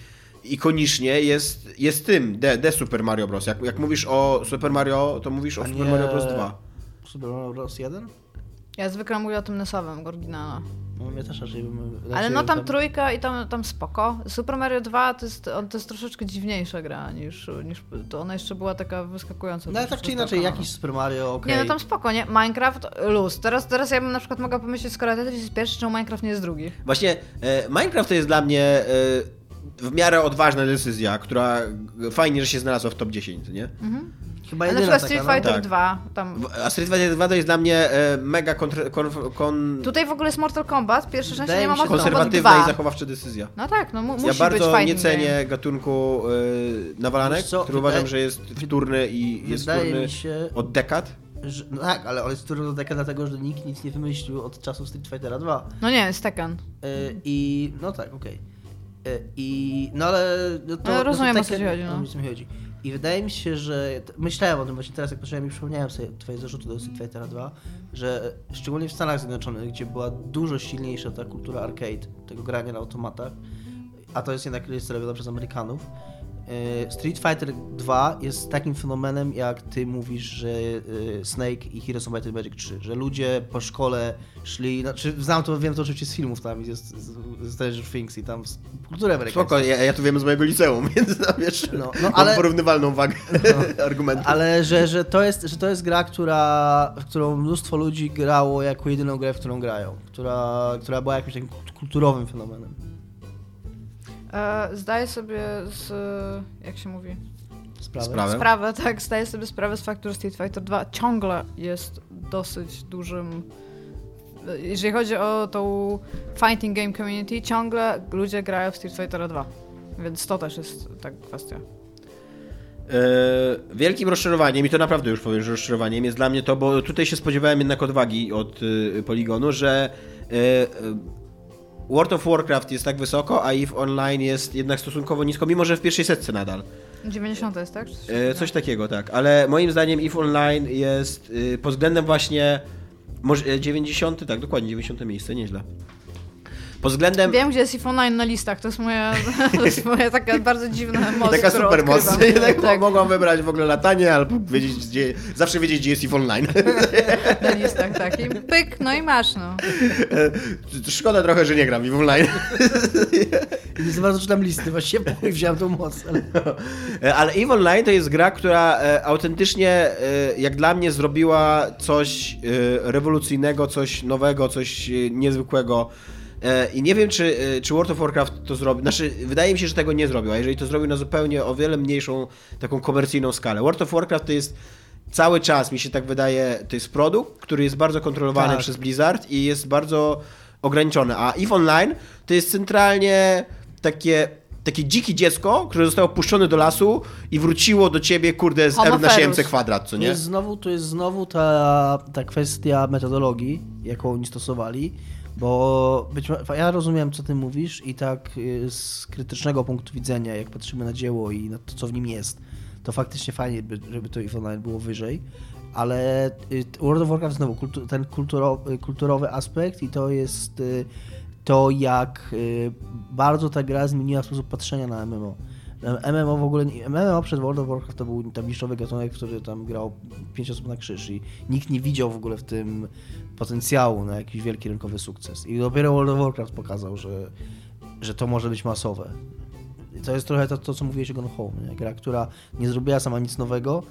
ikonicznie jest, jest tym, The, The Super Mario Bros. Jak, jak mówisz o Super Mario, to mówisz o A Super nie- Mario Bros. 2. Super Mario Bros. 1? Ja zwykle mówię o tym nesowym, oryginalna. No mnie też raczej bym... Ale no bym tam trójka i tam, tam spoko. Super Mario 2 to jest, on, to jest troszeczkę dziwniejsza gra niż, niż to ona jeszcze była taka wyskakująca. No ale tak czy inaczej, jakiś Super Mario, okej. Nie, no tam spoko, nie? Minecraft, luz. Teraz, teraz ja bym na przykład mogła pomyśleć, skoro Tetris jest pierwszy, czemu Minecraft nie jest drugi? Właśnie e, Minecraft to jest dla mnie e, w miarę odważna decyzja, która fajnie, że się znalazła w top 10, nie? Mhm. Chyba Ale na jedyna przykład taka, Street no. Fighter Tak. 2, tam... W- A Street Fighter 2 to jest dla mnie e, mega kontr, kon, kon, Tutaj w ogóle jest Mortal Kombat, pierwsza część Wydaje nie ma Mortal Kombat konserwatywna 2. i zachowawcza decyzja. No tak, no mu, musi Ja bardzo nie game. cenię gatunku y, nawalanek, co, który wydaje- uważam, że jest wtórny i jest Wydaje wtórny mi się, od dekad. że, no tak, ale on jest trudno taka dlatego, że nikt nic nie wymyślił od czasów Street Fightera 2. No nie, jest Tekken. Y, I no tak, okej. Y, I no ale no to, No, rozumiem, no o co ci chodzi, no. chodzi. I wydaje mi się, że myślałem o tym właśnie teraz, jak patrzyłem i przypomniałem sobie twoje zarzuty do Street Fightera 2, że szczególnie w Stanach Zjednoczonych, gdzie była dużo silniejsza ta kultura arcade, tego grania na automatach, a to jest jednak robione przez Amerykanów. Y, Street Fighter 2 jest takim fenomenem, jak ty mówisz, że y, Snake i Heroes of Might and Magic 3, że ludzie po szkole szli, znaczy znam to, wiem to oczywiście z filmów tam, jest z, Stranger Things i tam z kultury amerykańskiej. Spoko, ja, ja to wiem z mojego liceum, więc no, wiesz, No, no, no, mam ale- porównywalną wagę argumentu. Ale że, że, to jest, że to jest gra, która, w którą mnóstwo ludzi grało jako jedyną grę, w którą grają, która, która była jakimś takim kulturowym fenomenem. E, zdaję sobie z... jak się mówi? Sprawę. Sprawę. Sprawę, tak, zdaję sobie sprawę z faktu, że Street Fighter 2 ciągle jest dosyć dużym... Jeżeli chodzi o tą fighting game community, ciągle ludzie grają w Street Fighter 2. Więc to też jest tak kwestia. E, wielkim rozczarowaniem, i to naprawdę już powiem, że rozczarowaniem jest dla mnie to, bo tutaj się spodziewałem jednak odwagi od y, Poligonu, że World of Warcraft jest tak wysoko, a EVE Online jest jednak stosunkowo nisko, mimo że w pierwszej setce nadal. 90 jest, tak? Coś E, takiego? coś takiego, tak. Ale moim zdaniem EVE Online jest y, pod względem właśnie może, e, 90, tak, dokładnie 90 miejsce, nieźle. Pod względem Wiem, gdzie jest if online na listach, to jest moja, to jest moja taka bardzo dziwna moc, taka super moc. Jednak tak, mogą wybrać w ogóle latanie albo wiedzieć, gdzie, zawsze wiedzieć, gdzie jest EVE Online. na listach, tak. I pyk, no i masz, no. Szkoda trochę, że nie gram w EVE Online. I nie za bardzo czytam listy, chuj wziąłem tą moc. Ale... E, Ale EVE Online to jest gra, która e, autentycznie, e, jak dla mnie, zrobiła coś e, rewolucyjnego, coś nowego, coś e, niezwykłego. E, I nie wiem, czy, e, czy World of Warcraft to zrobił. Znaczy, wydaje mi się, że tego nie zrobił, a jeżeli to zrobił na zupełnie o wiele mniejszą, taką komercyjną skalę. World of Warcraft to jest cały czas, mi się tak wydaje, to jest produkt, który jest bardzo kontrolowany Tak. przez Blizzard i jest bardzo ograniczony. A EVE Online to jest centralnie takie, takie dzikie dziecko, które zostało puszczone do lasu i wróciło do ciebie, kurde, z R na Homoferus. 7 kwadrat, co To nie? jest znowu, to jest znowu ta, ta kwestia metodologii, jaką oni stosowali, bo być ja rozumiem, co ty mówisz i tak y, z krytycznego punktu widzenia, jak patrzymy na dzieło i na to, co w nim jest, to faktycznie fajnie, by, żeby to EVE Online było wyżej, ale y, World of Warcraft znowu, kultu, ten kulturowy, kulturowy aspekt i to jest y, to, jak bardzo ta gra zmieniła sposób patrzenia na MMO. MMO w ogóle, MMO przed World of Warcraft to był tam niszowy gatunek, który tam grał 5 osób na krzyż i nikt nie widział w ogóle w tym potencjału na jakiś wielki rynkowy sukces. I dopiero World of Warcraft pokazał, że, że to może być masowe. I to jest trochę to, to co mówiłeś o Gone Home, nie? gra, która nie zrobiła sama nic nowego,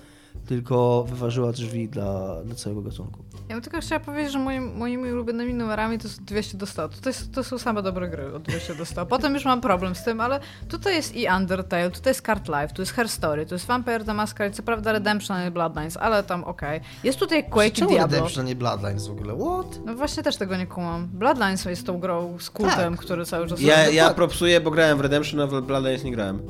tylko wyważyła drzwi dla, dla całego gatunku. Ja bym tylko chciała powiedzieć, że moim, moimi ulubionymi numerami to jest 200 do 100. To, jest, to są same dobre gry od 200 do 100. Potem już mam problem z tym, ale tutaj jest i Undertale, tutaj jest Card Life, tu jest Her Story, tu jest Vampire the Masquerade, co prawda Redemption, a nie Bloodlines, ale tam okej. Jest tutaj Quake i Czemu Diablo. Redemption, nie Bloodlines w ogóle? What? No właśnie też tego nie kumam. Bloodlines jest tą grą z kultem, Tak. który cały czas... Ja, ja propsuję, bo grałem w Redemption, a w Bloodlines nie grałem.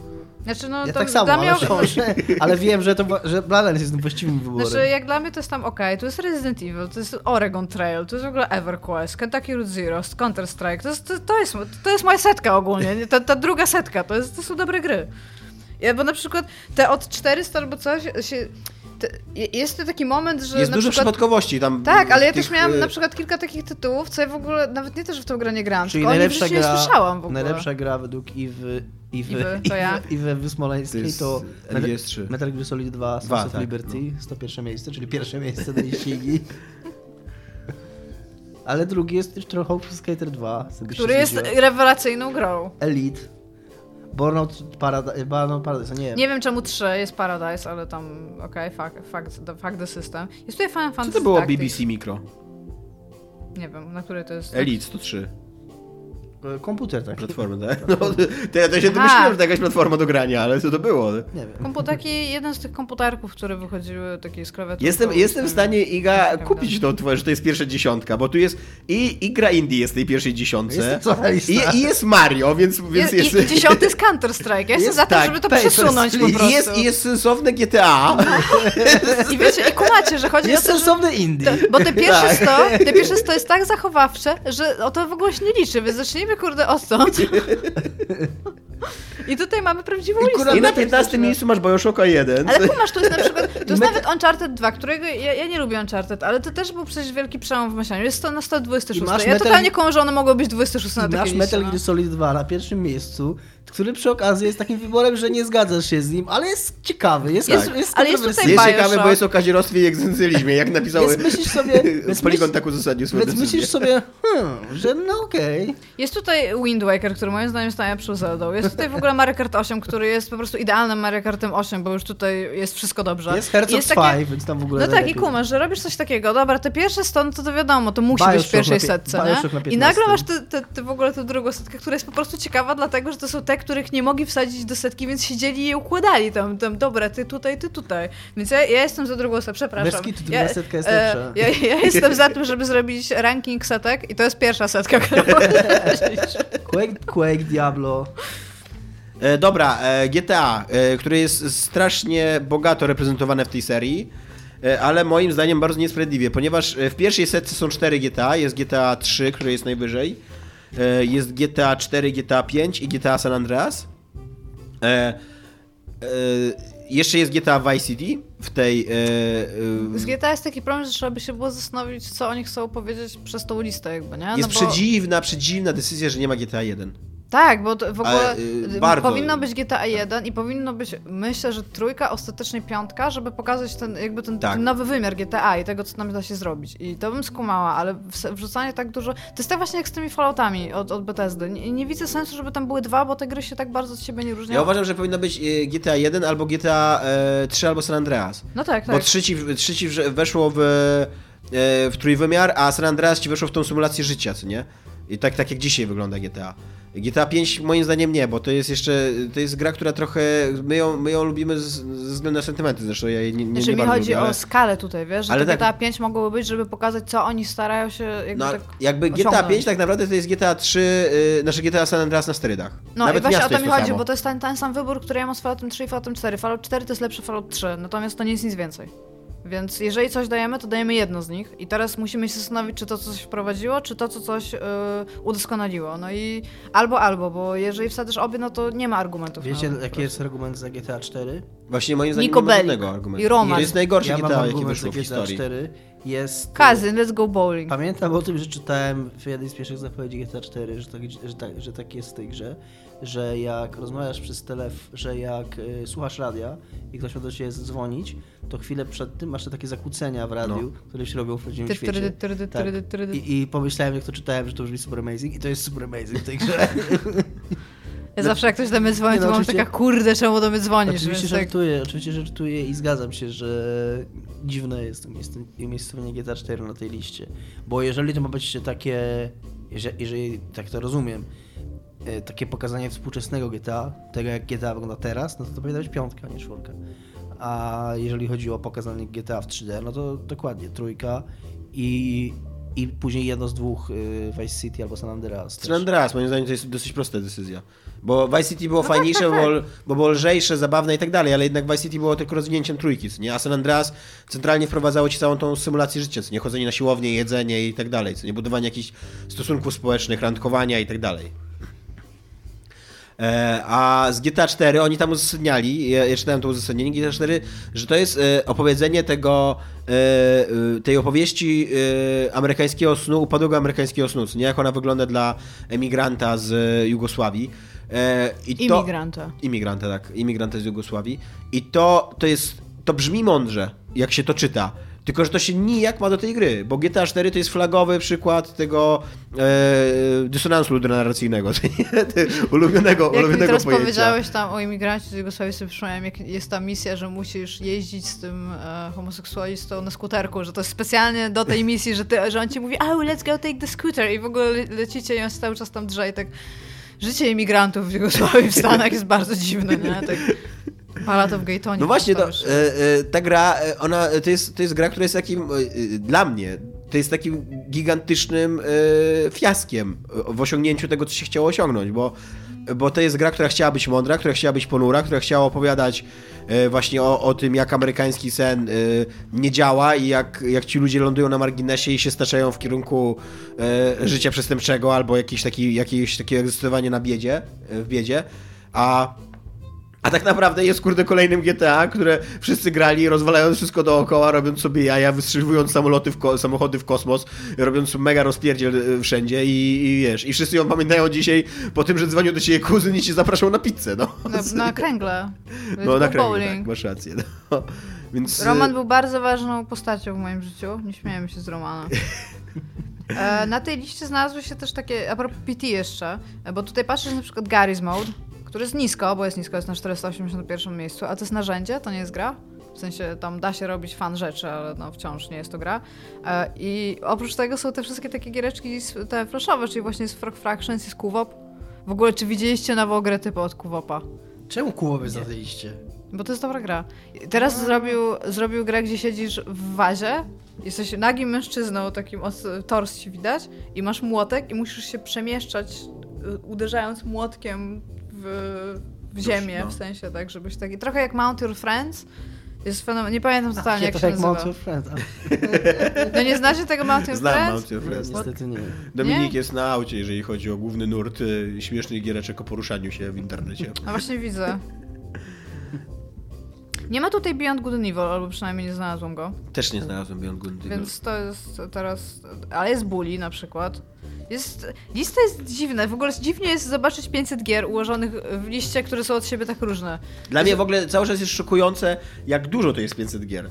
Znaczy, no Ja to tak samo, dla ale, mnie... że, ale wiem, że, to, że Bloodlines jest właściwym wyborem. Znaczy, jak dla mnie to jest tam ok, to jest Resident Evil, to jest Oregon Trail, to jest w ogóle EverQuest, Kentucky Route Zero, Counter-Strike, to jest, to, to, jest, to jest moja setka ogólnie, nie? ta, ta druga setka, to, jest, to są dobre gry. Ja, bo na przykład te od 400 albo coś się... Te, jest to taki moment, że Jest na dużo przykład... przypadkowości tam. Tak, ale ja tych, też miałam y, na przykład kilka takich tytułów, co ja w ogóle nawet nie też w tą grę nie grałam, Czyli najlepsza gra, nie słyszałam w ogóle. najlepsza gra według Iwy, Iwy, Iwy, to ja. Iwy, Iwy Wysmoleńskiej To jest to Metal, LGS3. Metal Gear Solid 2 Dwa, Sons of tak, Liberty, 101 miejsce, czyli pierwsze miejsce na liścigi. Ale drugi jest już trochę Skater 2. sobie Który jest rewelacyjną grą. Elite. Burnout Paradise, Burnout Paradise, nie wiem. Nie wiem czemu 3 jest Paradise, ale tam okej, fuck, fuck, the, fuck the system. Jest tutaj Final Co Fantasy to było Tactics. BBC Micro? Nie wiem, na który to jest. Elite 103. E, Komputer tak. Platformę, tak? No, to, ja to się domyśliłem, że to jakaś platforma do grania, ale co to było? Nie wiem. Kompu, taki jeden z tych komputerków, które wychodziły takie z klawiaturą. Jestem, jestem w stanie, Iga, Tak, kupić tak. to twoje, że to jest pierwsza dziesiątka, bo tu jest i, i gra indie jest w tej pierwszej dziesiątce. Jest. I, I jest Mario, więc, więc Jest, jest... i, I dziesiąty jest Counter-Strike. Ja jestem Jest za tym, tak, żeby to Papers, przesunąć po Please. I prostu. jest, I jest sensowne GTA. I wiecie, i kumacie, że chodzi Jest o to, że... sensowny indie. To, bo te pierwsze Tak. 100, te pierwsze 100 jest tak zachowawcze, że o to w ogóle się nie liczy, więc zacznijmy kurde odtąd. I tutaj mamy prawdziwą I listę. kurde, I na tak 15 miejscu masz Bioshocka 1. Ale kumasz, to jest na przykład, to jest nawet Uncharted 2, którego ja, ja nie lubię Uncharted, ale to też był przecież wielki przełom w myśleniu. Jest to na 126. I masz Ja Metal- totalnie kumam, że one mogły być 26 na I takiej masz. Metal no. Gear Solid 2 na pierwszym miejscu, który przy okazji jest takim wyborem, że nie zgadzasz się z nim, ale jest ciekawy, jest, Tak. jest, jest Ale jest tutaj Jest ciekawe, Bioshock. bo jest o kazierostwie i egzystencjalizmie, jak napisał Więc myślisz sobie- więc Polygon myśl- tak uzasadnił swoją Więc decyzję. myślisz sobie, hmm, że no okej. Jest tutaj Wind Waker, który moim zdaniem staje przed Zeldą. Jest tutaj w ogóle Mario Kart 8, który jest po prostu idealnym Mario Kartem 8, bo już tutaj jest wszystko dobrze. Jest Herzog I jest 5, takie- więc tam w ogóle No tak, i kumasz, że robisz coś takiego, dobra, te pierwsze 100, no to, to wiadomo, to musi być Bioshock w pierwszej setce, na? I 15. nagle masz te, te, te w ogóle tę drugą setkę, która jest po prostu ciekawa, dlatego, że to są te, których nie mogli wsadzić do setki, więc siedzieli i je układali tam, tam dobra, ty tutaj, ty tutaj. Więc ja, ja jestem za drugą setkę, przepraszam. Bez kitu, ja, druga setka jest e, lepsza. Ja, ja jestem za tym, żeby zrobić ranking setek i to jest pierwsza setka, którą Quake, Quake, Diablo. E, dobra, e, GTA, e, które jest strasznie bogato reprezentowane w tej serii, e, ale moim zdaniem bardzo niesprawiedliwie, ponieważ e, w pierwszej setce są cztery GTA, jest GTA 3, które jest najwyżej, e, jest GTA 4, GTA 5 i GTA San Andreas. E, e, jeszcze jest GTA Vice City w tej... E, e, Z GTA jest taki problem, że trzeba by się było zastanowić, co oni chcą powiedzieć przez tą listę jakby, nie? jest no bo... przedziwna, przedziwna decyzja, że nie ma GTA 1. Tak, bo to w ogóle Ale, y, y, bardzo. powinno być GTA 1 i powinno być, myślę, że trójka, ostatecznie piątka, żeby pokazać ten, jakby ten, Tak. ten nowy wymiar GTA i tego, co tam da się zrobić. I to bym skumała, ale wrzucanie tak dużo... To jest tak właśnie jak z tymi Falloutami od, od Bethesdy. Nie, nie widzę sensu, żeby tam były dwa, bo te gry się tak bardzo od siebie nie różnią. Ja uważam, że powinno być e, GTA 1 albo GTA e, 3 albo San Andreas. No tak, Bo tak. trzeci, trzeci wrze- weszło w, e, w trójwymiar, a San Andreas ci weszło w tą symulację życia, co nie? I tak, tak jak dzisiaj wygląda GTA. GTA 5 moim zdaniem nie, bo to jest jeszcze, to jest gra, która trochę, my ją, my ją lubimy z, ze względu na sentymenty, zresztą ja jej nie, nie, Znaczy nie mi chodzi lubię, ale, o skalę tutaj, wiesz, że ale tak- GTA 5 mogłoby być, żeby pokazać, co oni starają się jakby no, tak jakby GTA osiągnąć. 5 tak naprawdę to jest GTA 3, y, znaczy GTA San Andreas na sterydach. No Nawet i właśnie o to mi to chodzi, samo. bo to jest ten, ten sam wybór, który ja mam z Falloutem 3 i Falloutem 4. Fallout 4 to jest lepszy Fallout 3, natomiast to nie jest nic więcej. Więc jeżeli coś dajemy, to dajemy jedno z nich i teraz musimy się zastanowić, czy to coś wprowadziło, czy to, co coś yy, udoskonaliło. No i albo, albo, bo jeżeli wsadzisz obie, no to nie ma argumentów. Wiecie, po jaki jest argument za GTA 4? Właśnie moim zdaniem Niko nie ma żadnego argumentu. i Roman. To jest najgorsze ja GTA, za wyszło w GTA historii. 4. Jest... Kazyn, let's go bowling. Pamiętam o tym, że czytałem w jednej z pierwszych zapowiedzi GTA 4, że tak, że tak, że tak jest w tej grze, że jak rozmawiasz przez telefon, że jak y, słuchasz radia i ktoś ma do ciebie dzwonić, to chwilę przed tym masz te takie zakłócenia w radiu, które się robią w prawdziwym świecie. Tak. I, I pomyślałem, jak to czytałem, że to brzmi super amazing i to jest super amazing w tej grze. Ja zawsze jak ktoś do mnie dzwoni, Nie, no to mam taka, kurde, czemu do mnie dzwonisz? Oczywiście tak, żartuję, oczywiście żartuję i zgadzam się, że dziwne jest umiejsc- umiejscowienie GTA 4 na tej liście. Bo jeżeli to ma być takie, jeżeli, jeżeli tak to rozumiem, takie pokazanie współczesnego GTA, tego jak GTA wygląda teraz, no to to powinna być piątka, a nie czwórka. A jeżeli chodzi o pokazanie GTA w 3D, no to dokładnie trójka i, i później jedno z dwóch y, Vice City albo San Andreas. San Andreas, moim zdaniem to jest dosyć prosta decyzja. Bo Vice City było No tak, fajniejsze, tak, bo, było, bo było lżejsze, zabawne i tak dalej, ale jednak Vice City było tylko rozwinięciem trójki, nie? A San Andreas centralnie wprowadzało ci całą tą symulację życia, co nie? Chodzenie na siłownię, jedzenie i tak dalej, co nie? Budowanie jakichś stosunków społecznych, randkowania i tak dalej. E, A z GTA 4 oni tam uzasadniali, ja, ja czytałem to uzasadnienie GTA 4, że to jest e, opowiedzenie tego, e, tej opowieści amerykańskiego snu, upadłego amerykańskiego snu, nie jak ona wygląda dla emigranta z Jugosławii. I to, Imigranta. Imigranta, tak. Imigranta z Jugosławii. I to, to jest, to brzmi mądrze, jak się to czyta. Tylko, że to się nijak ma do tej gry, bo GTA 4 to jest flagowy przykład tego e, dysonansu narracyjnego, ulubionego, Jak ulubionego teraz pojęcia. powiedziałeś tam o imigrancie z Jugosławii, sobie przypomniałem, jak jest ta misja, że musisz jeździć z tym e, homoseksualistą na skuterku, że to jest specjalnie do tej misji, że, ty, że on ci mówi, oh, let's go take the scooter i w ogóle le lecicie i on cały czas tam drze i tak życie imigrantów w Jugosławii w Stanach jest bardzo dziwne, nie? Tak Palato w Gaytonie. No właśnie, to, e, e, ta gra, e, ona, to jest, to jest gra, która jest takim, e, e, dla mnie, to jest takim gigantycznym e, fiaskiem w osiągnięciu tego, co się chciało osiągnąć, bo, bo to jest gra, która chciała być mądra, która chciała być ponura, która chciała opowiadać właśnie o, o tym, jak amerykański sen nie działa i jak, jak ci ludzie lądują na marginesie i się staczają w kierunku życia przestępczego albo jakieś, taki, jakieś takie egzystowanie na biedzie, w biedzie, a a tak naprawdę jest kurde kolejnym GTA, które wszyscy grali, rozwalając wszystko dookoła, robiąc sobie jaja, wystrzeliwując samoloty w samochody w kosmos, robiąc mega rozpierdziel y, wszędzie i, i wiesz, i wszyscy ją pamiętają dzisiaj po tym, że dzwonił do ciebie kuzyn i cię zapraszał na pizzę, no. Na, na kręgle. No na bowling. tak, masz rację. No. Więc, y, Roman był bardzo ważną postacią w moim życiu. Nie śmiejemy się z Romana. E, na tej liście znalazły się też takie, a propos PT jeszcze, e, bo tutaj patrzysz na przykład Gary's Mode, który jest nisko, bo jest nisko, jest na 481 miejscu, a to jest narzędzie, to nie jest gra. W sensie tam da się robić fan rzeczy, ale no wciąż nie jest to gra. E, I oprócz tego są te wszystkie takie giereczki te flashowe, czyli właśnie jest Frog Fractions, jest Kuwop. W ogóle, czy widzieliście nową grę typu od Kuwopa? Czemu Kubowy zadaliście? Bo to jest dobra gra. I Teraz zrobił, zrobił grę, gdzie siedzisz w wazie, jesteś nagim mężczyzną, takim tors ci widać i masz młotek i musisz się przemieszczać, y, uderzając młotkiem w, w ziemię, no. w sensie tak, żebyś taki... Trochę jak Mount Your Friends. Jest fenomen... Nie pamiętam totalnie, jak to się jak nazywa. Mount Your Friend. ale No nie znacie tego Mount Your Znam Friends? Mount Your Friends. Niestety nie. Dominik Nie? jest na aucie, jeżeli chodzi o główny nurt y, śmiesznych giereczek o poruszaniu się w internecie. No właśnie widzę. Nie ma tutaj Beyond Good and Evil, albo przynajmniej nie znalazłam go. Też nie znalazłem Beyond Good and Evil. Więc to jest teraz. Ale jest Bully na przykład. Jest, lista jest dziwna. W ogóle dziwnie jest zobaczyć 500 gier ułożonych w liście, które są od siebie tak różne. Dla mnie w ogóle cały czas jest szokujące, jak dużo to jest 500 gier.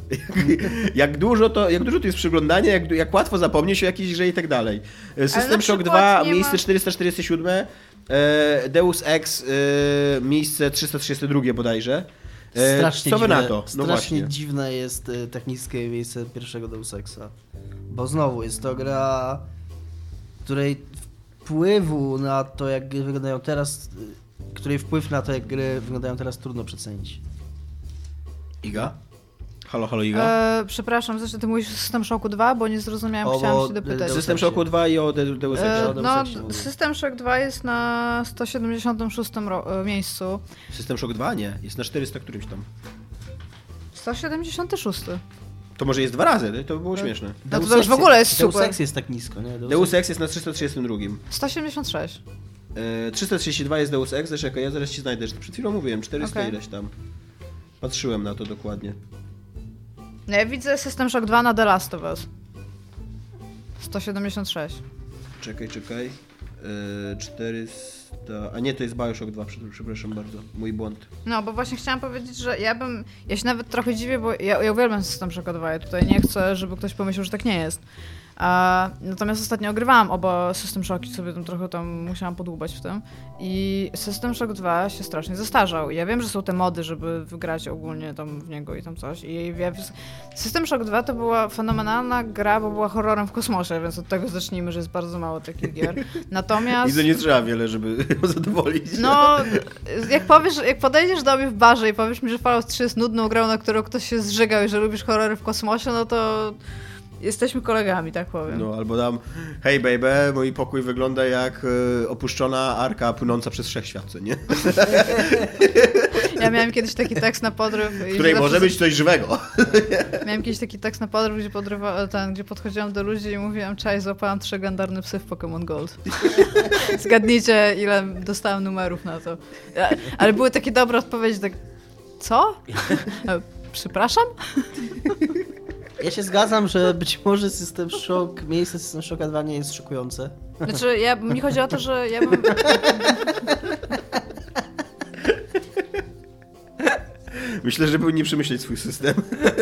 jak, dużo to, jak dużo to jest przyglądania, jak, jak łatwo zapomnieć o jakiejś grze i tak dalej. na System Shock przykład 2, nie miejsce ma- 447, e, Deus Ex, e, miejsce 332 bodajże. E, Strasznie co wy dziwne, na to? No strasznie właśnie. dziwne jest y, technickie miejsce pierwszego Deus Exa. Bo znowu jest to gra, której wpływu na to, jak gry wyglądają teraz, y, której wpływ na to, jak gry wyglądają teraz, trudno przecenić. Iga? Halo, halo Iga? E, przepraszam, zresztą ty mówisz o System Shocku 2, bo nie zrozumiałam, O, chciałam się dopytać. System. Shocku 2 i o De- Deus Exie. E, no. System Shock 2 jest na 176 ro- e, miejscu. System Shock 2? Nie, jest na 400 którymś tam. 176. To może jest dwa razy, to by było śmieszne. No to Deus to już w ogóle jest Deus super. Ex jest tak nisko, nie? Deus Ex jest na 332. 176. E, 332 jest Deus Ex, czekaj, ja zaraz ci znajdę. Przed chwilą mówiłem, 400 Okej. ileś tam. Patrzyłem na to dokładnie. No ja widzę System Shock 2 na The Last of Us. 176. Czekaj, czekaj. E, 400... A nie, to jest Bioshock 2, prze- przepraszam bardzo. Mój błąd. No, bo właśnie chciałam powiedzieć, że ja bym. Ja się nawet trochę dziwię, bo ja, ja uwielbiam System Shock 2. Ja tutaj nie chcę, żeby ktoś pomyślał, że tak nie jest. Natomiast ostatnio ogrywałam oba System Shocki, sobie tam trochę tam musiałam podłubać w tym. I System Shock 2 się strasznie zestarzał. Ja wiem, że są te mody, żeby wygrać ogólnie tam w niego i tam coś. I ja, System Shock 2 to była fenomenalna gra, bo była horrorem w kosmosie, więc od tego zacznijmy, że jest bardzo mało takich gier. Natomiast. I to nie trzeba wiele, żeby ją zadowolić. No, jak powiesz, jak podejdziesz do mnie w barze i powiesz mi, że Fallout 3 jest nudną grą, na którą ktoś się zżygał i że lubisz horrory w kosmosie, no to jesteśmy kolegami, tak powiem. No, albo dam, hej baby, mój pokój wygląda jak e, opuszczona arka płynąca przez wszechświat, co nie? Ja miałem kiedyś taki tekst na podryw. i W której zawsze- może być coś żywego. Miałem kiedyś taki tekst na podryw, gdzie, podrywa, ten, gdzie podchodziłam do ludzi i mówiłam, cześć, złapałam trzy gandarne psy w Pokémon Gold. Zgadnijcie, ile dostałam numerów na to. Ale były takie dobre odpowiedzi, tak, co? E, Przepraszam? Ja się zgadzam, że być może System Shock, miejsce System Shocka 2 nie jest szokujące. Znaczy, ja, mi chodzi o to, że ja bym... Myślę, że powinni przemyśleć swój system.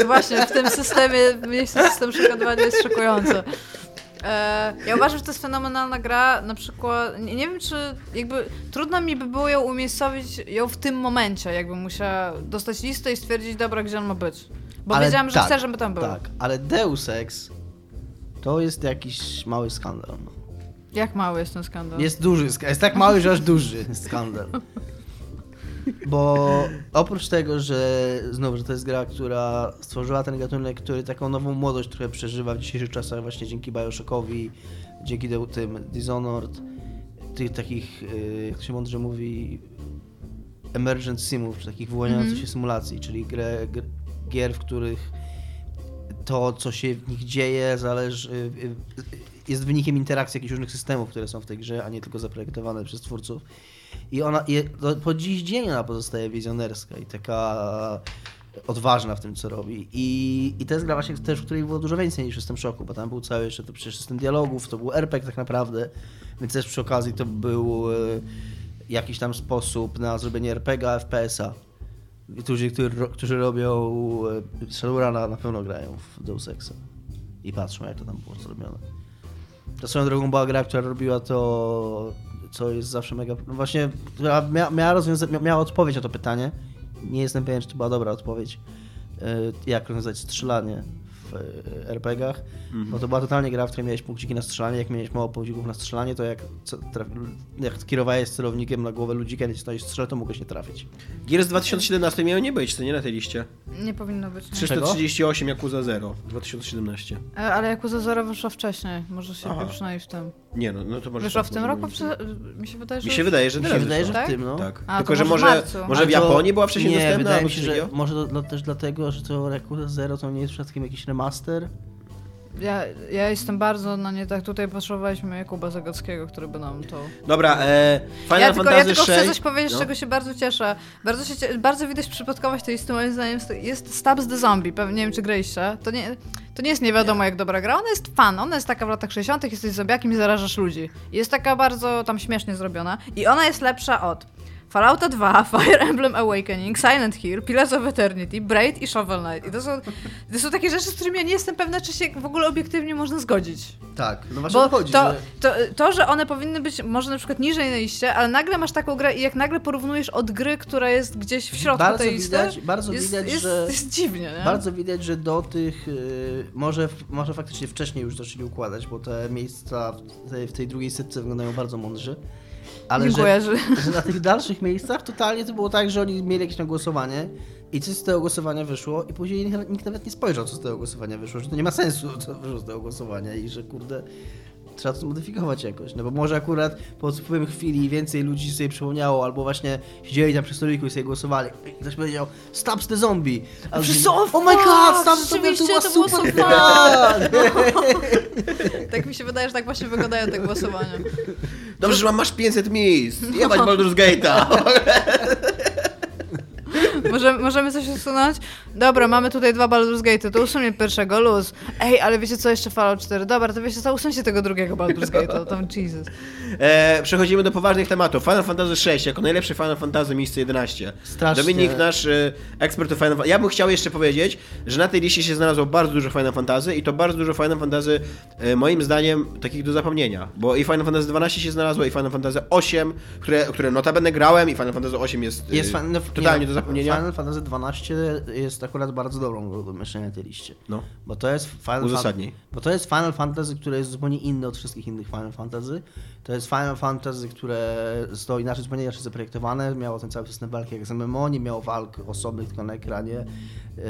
Właśnie, w tym systemie, miejsce system przekazywania jest szokujące. E, ja uważam, że to jest fenomenalna gra, na przykład, nie, nie wiem czy jakby, trudno mi by było ją umiejscowić ją w tym momencie, jakbym musiała dostać listę i stwierdzić, dobra, gdzie on ma być. Bo Ale wiedziałam, że tak, chcę, żeby tam był. Tak, ale Deus Ex to jest jakiś mały skandal. No. Jak mały jest ten skandal? Jest duży, ska- jest tak mały, że aż duży skandal. Bo oprócz tego, że znowu, że to jest gra, która stworzyła ten gatunek, który taką nową młodość trochę przeżywa w dzisiejszych czasach właśnie dzięki Bioshockowi, dzięki de- tym Dishonored, tych takich, y, jak to się mądrze mówi, emergent simów, czy takich wyłaniających Mhm. się symulacji, czyli grę, gr, gier, w których to, co się w nich dzieje, zależy, jest wynikiem interakcji jakichś różnych systemów, które są w tej grze, a nie tylko zaprojektowane przez twórców. I ona i po dziś dzień ona pozostaje wizjonerska i taka odważna w tym, co robi. I, i to jest gra właśnie też, w której było dużo więcej niż System Shocku, bo tam był cały jeszcze to przecież system dialogów, to był RPG tak naprawdę, więc też przy okazji to był e, jakiś tam sposób na zrobienie RPG-a, FPS-a. Którzy, ro- którzy robią e, Shadowruna na pewno grają w Deus Exa i patrzą jak to tam było zrobione. To swoją drogą była gra, która robiła to, co jest zawsze mega... No właśnie, która mia, miała, rozwiąza- mia, miała odpowiedź na to pytanie. Nie jestem pewien, czy to była dobra odpowiedź. e, Jak rozwiązać strzelanie w e, RPG-ach, bo to była totalnie gra, w której miałeś punkciki na strzelanie. Jak miałeś mało punkcików na strzelanie, to jak, jak kierowałeś celownikiem na głowę ludzi, kiedy ktoś strzelał, to mogłeś nie trafić. Gier z 2017 miały nie być, to nie na tej liście. Nie powinno być. Nie. 338 Yakuza 0 2017. E, Ale Yakuza Zero wyszła wcześniej, może się przynajmniej w tym. Nie no, no to może... Wyszła tak, w tym roku? Prze- Mi się wydaje, że... Mi się wydaje, że Mi się wydaje, że w tym, no. Tak. A, Tylko, że może w może, w Japonii była wcześniej nie, dostępna, wydaje mi się, że może to, dla- też dlatego, że to Yakuza Zero to nie jest przypadkiem jakiś remaster. Ja, ja jestem bardzo na nie tak. Tutaj potrzebowaliśmy Jakuba Zagockiego, który by nam to. Dobra, e, Final ja tylko, ja Fantasy tylko chcę 6... coś powiedzieć, no. z czego się bardzo cieszę. Bardzo, się bardzo widać przypadkowość tej listy, moim zdaniem. Jest Stabs the Zombie, pewnie nie wiem czy graliście. To nie, to nie jest nie wiadomo jak dobra gra. Ona jest fan, ona jest taka w latach 60., jesteś zombiakiem i zarażasz ludzi. Jest taka bardzo tam śmiesznie zrobiona. I ona jest lepsza od. Fallouta 2, Fire Emblem Awakening, Silent Hill, Pillars of Eternity, Braid i Shovel Knight. I to są, to są takie rzeczy, z którymi ja nie jestem pewna, czy się w ogóle obiektywnie można zgodzić. Tak, no właśnie Bo chodzi, to, że... to, to, że one powinny być może na przykład niżej na liście, ale nagle masz taką grę i jak nagle porównujesz od gry, która jest gdzieś w środku Bardzo tej listy, widać- bardzo jest, widać, jest, że- jest dziwnie, nie? Bardzo widać, że do tych, y, może, może faktycznie wcześniej już zaczęli układać, bo te miejsca w tej, w tej drugiej setce wyglądają bardzo mądrze. Ale że, że- na tych dalszych miejscach totalnie to było tak, że oni mieli jakieś tam głosowanie i coś z tego głosowania wyszło i później nikt, nikt nawet nie spojrzał, co z tego głosowania wyszło, że to nie ma sensu, co wyszło z tego głosowania i że kurde trzeba to zmodyfikować jakoś, no bo może akurat po upływem chwili więcej ludzi sobie przypomniało, albo właśnie siedzieli tam przy stoliku i sobie głosowali i ktoś powiedział Stops the zombie! A Wszyscy, o oh my god, Stops the zombie, to to było super! Tak mi się wydaje, że tak właśnie wyglądają te głosowania. Dobrze, że mam masz 500 miejsc. Jebać Baldur's Gate'a. Możemy, możemy coś usunąć? Dobra, mamy tutaj dwa Baldur's Gate'y, to usunie pierwszego, luz. Ej, ale wiecie co, jeszcze Fallout 4. Dobra, to wiecie co, usuńcie tego drugiego Baldur's Gate'a, tam Jesus. E, przechodzimy do poważnych tematów. Final Fantasy 6 jako najlepszy Final Fantasy miejsce 11. Strasznie. Dominik, nasz e, ekspert od Final Fantasy. Ja bym chciał jeszcze powiedzieć, że na tej liście się znalazło bardzo dużo Final Fantasy i to bardzo dużo Final Fantasy e, moim zdaniem takich do zapomnienia. Bo i Final Fantasy 12 się znalazło i Final Fantasy 8, które, które notabene grałem i Final Fantasy 8 jest, e, Jest fan, no, totalnie nie, do zapomnienia. Final Fantasy 12 jest akurat bardzo dobrą grą do tej liście. No. Bo to jest Final Uzasadnij. Fan- Bo to jest Final Fantasy, które jest zupełnie inne od wszystkich innych Final Fantasy. To jest Final Fantasy, które zostało inaczej, zupełnie inaczej zaprojektowane. Miało ten cały system walki jak z MMO, nie miało walk osobnych tylko na ekranie. Yy,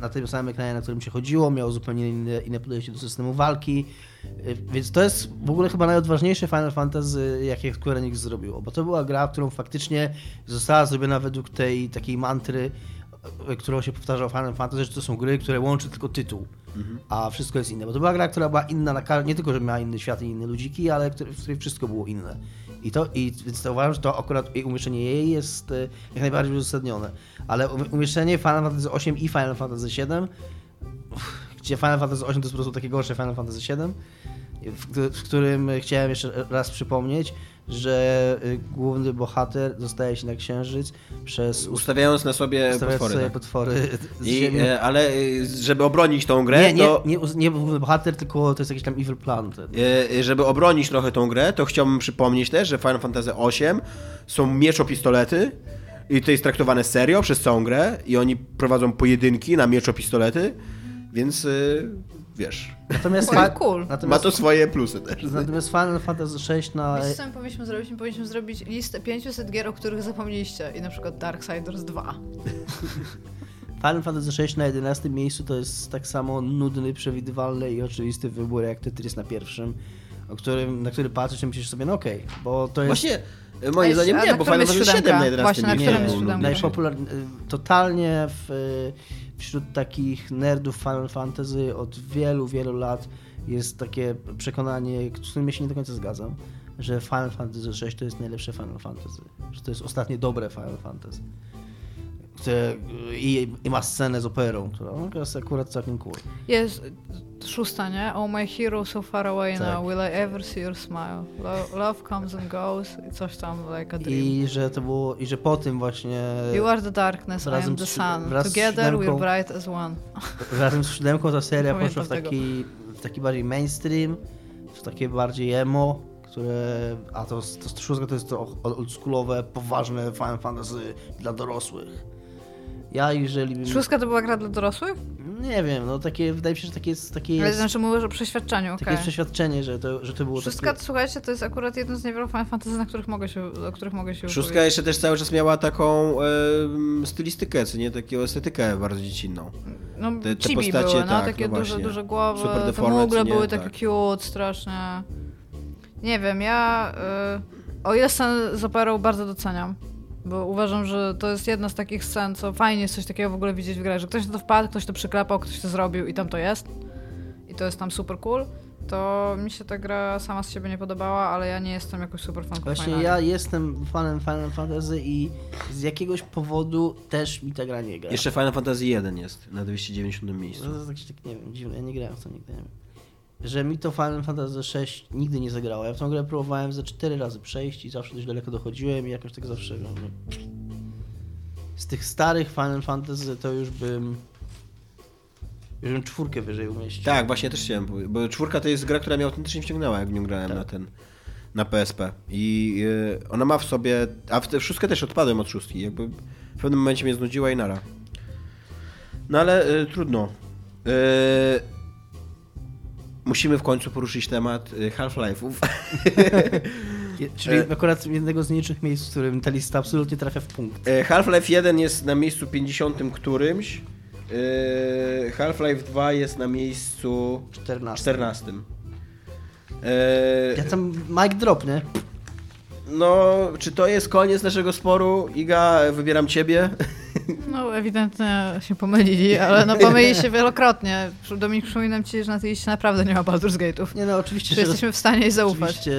Na tym samym ekranie, na którym się chodziło, miało zupełnie inne, inne podejście do systemu walki. Yy, Więc to jest w ogóle chyba najodważniejsze Final Fantasy, jakie Square Enix zrobiło. Bo to była gra, którą faktycznie została zrobiona według tej takiej mantry, którą się powtarzał w Final Fantasy, że to są gry, które łączy tylko tytuł, a wszystko jest inne. Bo to była gra, która była inna, na nie tylko, że miała inny świat i inne ludziki, ale w której wszystko było inne. I to, i, więc to uważam, że to akurat umieszczenie jej jest e, jak najbardziej uzasadnione. Ale um- umieszczenie Final Fantasy 8 i Final Fantasy 7 gdzie Final Fantasy VIII to jest po prostu takie gorsze Final Fantasy VII, w, w którym chciałem jeszcze raz przypomnieć, że y, główny bohater dostaje się na księżyc przez Ustawiając na sobie ustawiając potwory. sobie tak. potwory I, e, ale e, żeby obronić tą grę, Nie, nie, to... nie, nie główny bohater, tylko to jest jakiś tam evil plan. E, Żeby obronić trochę tą grę, to chciałbym przypomnieć też, że Final Fantasy VIII są mieczopistolety i to jest traktowane serio przez całą grę i oni prowadzą pojedynki na mieczopistolety, więc y, wiesz, Natomiast, Cool, cool. ma natomiast, to swoje plusy też. natomiast Final Fantasy VI na... Wiesz, co my powinniśmy zrobić? My powinniśmy zrobić listę 500 gier, o których zapomnieliście. I na przykład Darksiders 2. Final Fantasy VI na 11 miejscu to jest tak samo nudny, przewidywalny i oczywisty wybór jak Tetris na pierwszym, o którym, na który patrzysz i myślisz sobie, no okej, bo to jest Właśnie, e, moim zdaniem jest- nie, bo Final Fantasy VII siódemka? na 11 Właśnie, na którym jest najpopularny, totalnie w, wśród takich nerdów Final Fantasy od wielu, wielu lat jest takie przekonanie, z którym ja się nie do końca zgadzam, że Final Fantasy VI to jest najlepsze Final Fantasy, że to jest ostatnie dobre Final Fantasy. I, I ma scenę z operą, która no, jest akurat całkiem cool. Jest szósta, nie? Oh my hero so far away Tak. now, will I ever see your smile? Lo- love comes and goes i coś tam, like a dream. I że to było, i że po tym właśnie You are the darkness, I am the sun. Together we're bright as one. razem z siódemką ta seria poszła w taki, w taki bardziej mainstream, w takie bardziej emo, które, a to, to szóstka to jest to oldschoolowe, poważne Final Fantasy dla dorosłych. Ja jeżeli Szóstka to była gra dla dorosłych? Nie wiem, no takie, wydaje mi się, że takie jest, takie Ale jest, znaczy mówisz o przeświadczeniu, takie okej. jest przeświadczenie, że to, że to było Szóstka, takie... słuchajcie, to jest akurat jeden z niewielu Fantasy, na których mogę się, o których mogę się Szóstka jeszcze też cały czas miała taką e, stylistykę, co nie? Taką estetykę bardzo dziecinną. No, te- te chibi postacie, były, no, tak, takie no duże, duże głowy, Super te deformacje, mugle nie? były Tak. takie cute, strasznie. Nie wiem, ja y, o ile scenę z operą bardzo doceniam, bo uważam, że to jest jedna z takich scen, co fajnie jest coś takiego w ogóle widzieć w grze, że ktoś na to wpadł, ktoś to przyklepał, ktoś to zrobił i tam to jest. I to jest tam super cool. To mi się ta gra sama z siebie nie podobała, ale ja nie jestem jakoś super fanką Właśnie Finali. ja jestem fanem Final Fantasy i z jakiegoś powodu też mi ta gra nie gra. Jeszcze Final Fantasy 1 jest na 290 miejscu. To jest jakieś tak, nie wiem, dziwne, ja nie grałem w to nigdy, nie wiem. Że mi to Final Fantasy 6 nigdy nie zagrało. Ja w tą grę próbowałem ze 4 razy przejść i zawsze dość daleko dochodziłem i jakoś tak zawsze... No, no. Z tych starych Final Fantasy to już bym... Już bym czwórkę wyżej umieścił. Tak, właśnie też chciałem powiedzieć, bo czwórka to jest gra, która mnie autentycznie wciągnęła, jak w nią grałem Tak. na ten, na PSP. I y, ona ma w sobie, a w szóstkę też odpadłem od szóstki, jakby w pewnym momencie mnie znudziła i nara. No ale y, trudno. Y, musimy w końcu poruszyć temat y, Half-Life'ów. Czyli E- akurat jednego z nielicznych miejsc, w którym ta lista absolutnie trafia w punkt. Y, Half-Life 1 jest na miejscu 50 którymś. y, Half-Life 2 jest na miejscu 14. 14. Y, Ja tam mic drop, nie? No, czy to jest koniec naszego sporu? Iga, wybieram ciebie. No, ewidentnie się pomylili, ale no pomylili się wielokrotnie. Dominik, przypominam ci, że na tej liście naprawdę nie ma Baldur's Gate'ów. Nie no, oczywiście, Czy że jesteśmy w stanie jej zaufać? oczywiście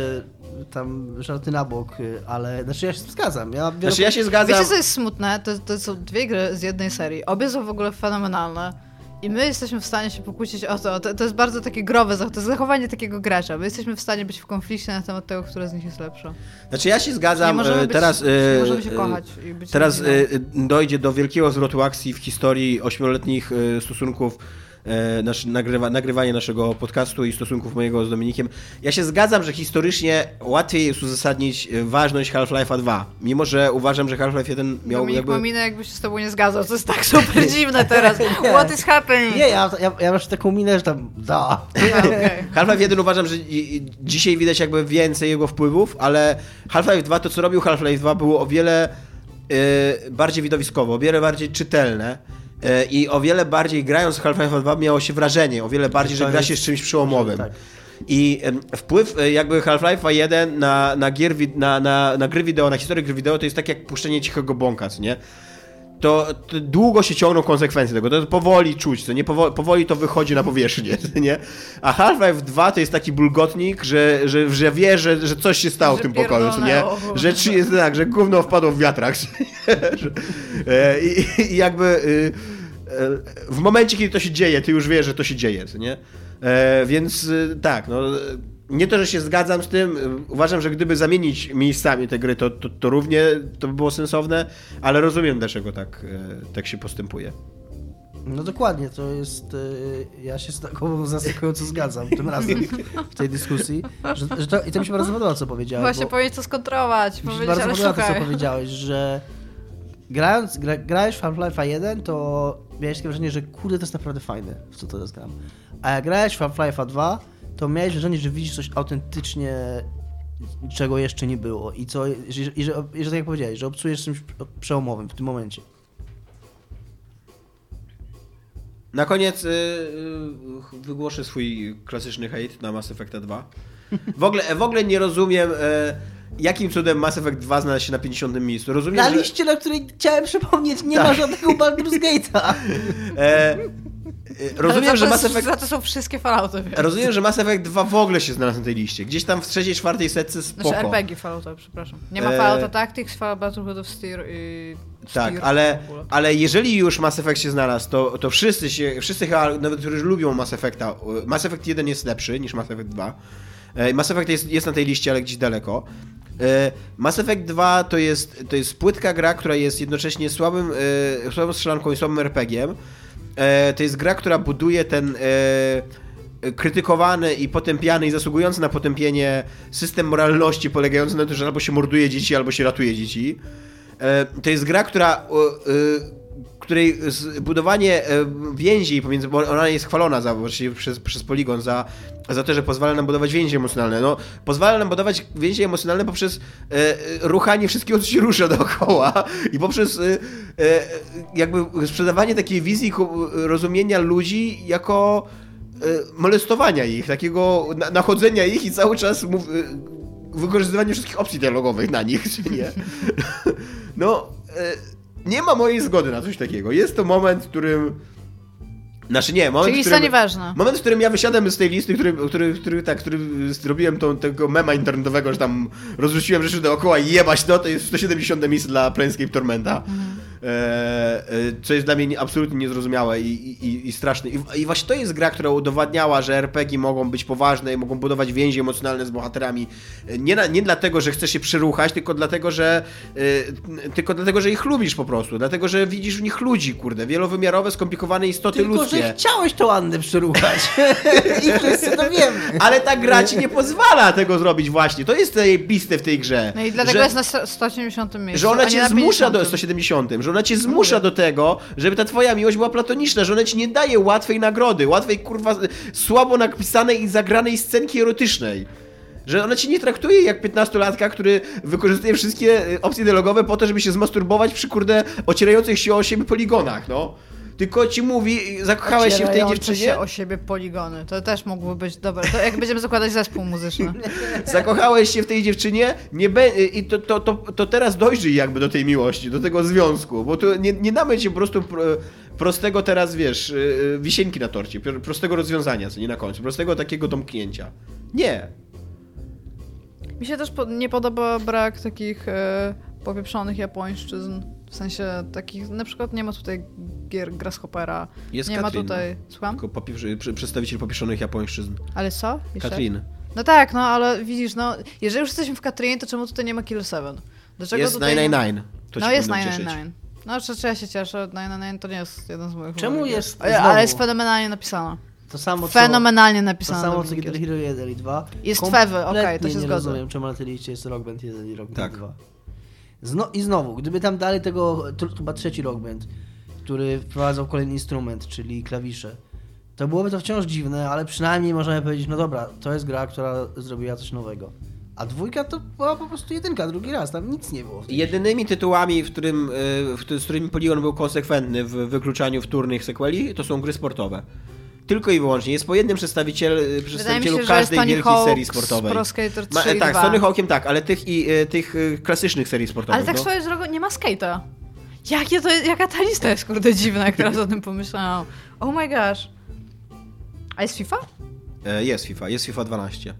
tam żarty na bok, ale znaczy ja się zgadzam. Ja wielo... Znaczy ja się zgadzam. Wiecie, co jest smutne? To, to są dwie gry z jednej serii. Obie są w ogóle fenomenalne. I my jesteśmy w stanie się pokłócić o to. To, to jest bardzo takie growe, to jest zachowanie takiego gracza. My jesteśmy w stanie być w konflikcie na temat tego, które z nich jest lepsze. Znaczy ja się zgadzam. e, być, teraz e, możemy się kochać i być Teraz e, dojdzie do wielkiego zwrotu akcji w historii ośmioletnich stosunków nasz, nagrywa, nagrywanie naszego podcastu i stosunków mojego z Dominikiem. Ja się zgadzam, że historycznie łatwiej jest uzasadnić e, ważność Half-Life'a 2. Mimo, że uważam, że Half-Life 1 miał Dominik jakby... ma minę, jakby się z tobą nie zgadzał. To jest tak super dziwne teraz. What is happening? Nie, ja, ja, ja masz taką minę, że tam da. Okej. Half-Life 1 uważam, że dzisiaj widać jakby więcej jego wpływów, ale Half-Life 2, to co robił Half-Life 2 było o wiele e, bardziej widowiskowe, o wiele bardziej czytelne e, i o wiele bardziej grając w Half-Life 2 miało się wrażenie, o wiele bardziej, że gra się z czymś przełomowym. Tak. I wpływ e, jakby Half-Life'a 1 na, na, gier, na, na, na gry wideo, na historię gry wideo to jest tak jak puszczenie cichego bąka, nie? To, to długo się ciągną konsekwencje tego, to powoli czuć, co nie? Powoli, powoli to wychodzi na powierzchnię, nie? A Half-Life 2 to jest taki bulgotnik, że, że, że wie, że, że coś się stało Że w tym pokoju, nie? Że czy jest tak, że gówno wpadło w wiatrak, e, i, I jakby... y, w momencie, kiedy to się dzieje, ty już wiesz, że to się dzieje, nie? E, więc e, tak, no nie to, że się zgadzam z tym, uważam, że gdyby zamienić miejscami te gry, to, to, to równie to by było sensowne, ale rozumiem, dlaczego tak, tak się postępuje. No dokładnie, to jest. Ja się z taką zaskakująco zgadzam tym razem w tej dyskusji. Że, że to, I to mi się bardzo podoba, co powiedziałeś. Właśnie bo, powiedzieć, co skontrolować. Mi się bardzo podoba to, co powiedziałeś, że grając, gra, grałeś w Half-Life 1, to miałeś takie wrażenie, że kurde, to jest naprawdę fajne, w co teraz gram. A jak grałeś w Half-Life 2, to miałeś wrażenie, że widzisz coś autentycznie, czego jeszcze nie było. I, co, i, że, i, że, i że tak jak powiedziałeś, że obcujesz czymś przełomowym w tym momencie. Na koniec yy, yy, wygłoszę swój klasyczny hejt na Mass Effect 2. W ogóle, w ogóle nie rozumiem, yy, jakim cudem Mass Effect 2 znalazł się na 50. miejscu. Rozumiem, na że... liście, na której chciałem przypomnieć, nie tak. ma żadnego Baldur's Gate'a. E, rozumiem, że Mass Effect... Za to są wszystkie Fallouty. Więc. Rozumiem, że Mass Effect 2 w ogóle się znalazł na tej liście. Gdzieś tam w trzeciej, czwartej setce spoko. Znaczy RPG Falloutowe, przepraszam. Nie ma e... Fallouta Tactics, Fallout Battlefield of Steer i... Tak, ale, ale jeżeli już Mass Effect się znalazł, to, to wszyscy się, wszyscy chyba, nawet którzy lubią Mass Effecta, Mass Effect 1 jest lepszy niż Mass Effect 2. E, Mass Effect jest, jest na tej liście, ale gdzieś daleko. E, Mass Effect 2 to jest, to jest płytka gra, która jest jednocześnie słabym, e, słabą strzelanką i słabym RPG-iem. To jest gra, która buduje ten krytykowany i potępiany i zasługujący na potępienie system moralności polegający na tym, że albo się morduje dzieci, albo się ratuje dzieci. To jest gra, która której budowanie e, więzi pomiędzy, bo ona jest chwalona za, przez, przez Polygon za, za to, że pozwala nam budować więzi emocjonalne. No, pozwala nam budować więzi emocjonalne poprzez e, e ruchanie wszystkiego, co się rusza dookoła i poprzez e, e, jakby sprzedawanie takiej wizji rozumienia ludzi jako e, molestowania ich, takiego nachodzenia ich i cały czas mów, wykorzystywanie wszystkich opcji dialogowych na nich, czy nie? No nie ma mojej zgody na coś takiego. Jest to moment, w którym znaczy nie, moment, Czyli którym, nieważne. Moment, w którym ja wysiadam z tej listy, który, który, który, tak, który zrobiłem tą, tego mema internetowego, że tam rozrzuciłem rzeczy dookoła i jebać, no to jest 170 miejsce dla Planescape Tormenta. Mhm. E, e, co jest dla mnie absolutnie niezrozumiałe i, i, i straszne. I, I, właśnie to jest gra, która udowadniała, że RPG mogą być poważne i mogą budować więzi emocjonalne z bohaterami. Nie, na, nie dlatego, że chcesz się przyruchać, tylko dlatego, że e, tylko dlatego, że ich lubisz po prostu. Dlatego, że widzisz w nich ludzi, kurde. Wielowymiarowe, skomplikowane istoty tylko, ludzkie. Tylko, że chciałeś tą Annę przyruchać. I wszyscy to wiemy. Ale ta gra ci nie pozwala tego zrobić właśnie. To jest zajebiste w tej grze. No i dlatego że, jest na 170 miejscu. Że ona cię zmusza do 170, że ona cię zmusza do tego, żeby ta twoja miłość była platoniczna, że ona ci nie daje łatwej nagrody, łatwej kurwa słabo napisanej i zagranej scenki erotycznej. Że ona ci nie traktuje jak 15-latka, który wykorzystuje wszystkie e, opcje dialogowe po to, żeby się zmasturbować przy kurde ocierających się o siebie poligonach, no tylko ci mówi, zakochałeś się w tej dziewczynie. się o siebie poligony. To też mógłby być dobre. To jak będziemy zakładać zespół muzyczny. zakochałeś się w tej dziewczynie nie be... i to, to, to, to teraz dojrzyj jakby do tej miłości, do tego związku, bo to nie, nie damy ci po prostu prostego teraz, wiesz, y, y, wisienki na torcie, prostego rozwiązania, co nie na końcu, prostego takiego domknięcia. Nie. Mi się też nie podoba brak takich e, popieprzonych japońszczyzn w sensie takich, na przykład nie ma tutaj gier Grasshoppera. Jest nie Katrin, ma tutaj. Słucham? Tylko przedstawiciel popieszonych japońszczyzn. Ale co? Jeszcze? Katrin. No tak, no ale widzisz, no jeżeli już jesteśmy w Katrinie, to czemu tutaj nie ma Kill 7? Dlaczego jest 999. To no jest 999. No, czy, ja się cieszę, 999 to nie jest jeden z moich Czemu jest Ale, ale jest fenomenalnie napisana. To samo, Fenomenalnie napisane. To samo co Guitar Hero 1 i 2. Jest Fewy, okej, okay, to się nie zgodzę. rozumiem, czemu na tej liście jest Rock Band 1 i Rock Band tak. 2. Zno, I znowu, gdyby tam dali tego, chyba trzeci Rock Band, który wprowadzał kolejny instrument, czyli klawisze, to byłoby to wciąż dziwne, ale przynajmniej możemy powiedzieć, no dobra, to jest gra, która zrobiła coś nowego. A dwójka to była po prostu jedynka, drugi raz, tam nic nie było. Jedynymi tytułami, w którym, y, w, z którymi Polygon był konsekwentny w wykluczaniu wtórnych sequeli, to są gry sportowe. Tylko i wyłącznie. Jest po jednym przedstawiciel, przedstawicielu się, każdej wielkiej Hawk serii sportowej. Pro Skater 3 ma, tak, z Tony Hawkiem tak, ale tych, i, e, tych e, klasycznych serii sportowych. Ale tak no. swoją drogą nie ma skate'a. Jakie to, jaka ta lista jest kurde dziwna, jak teraz o tym pomyślałam. Oh my gosh. A jest FIFA? E, jest FIFA, jest FIFA 12.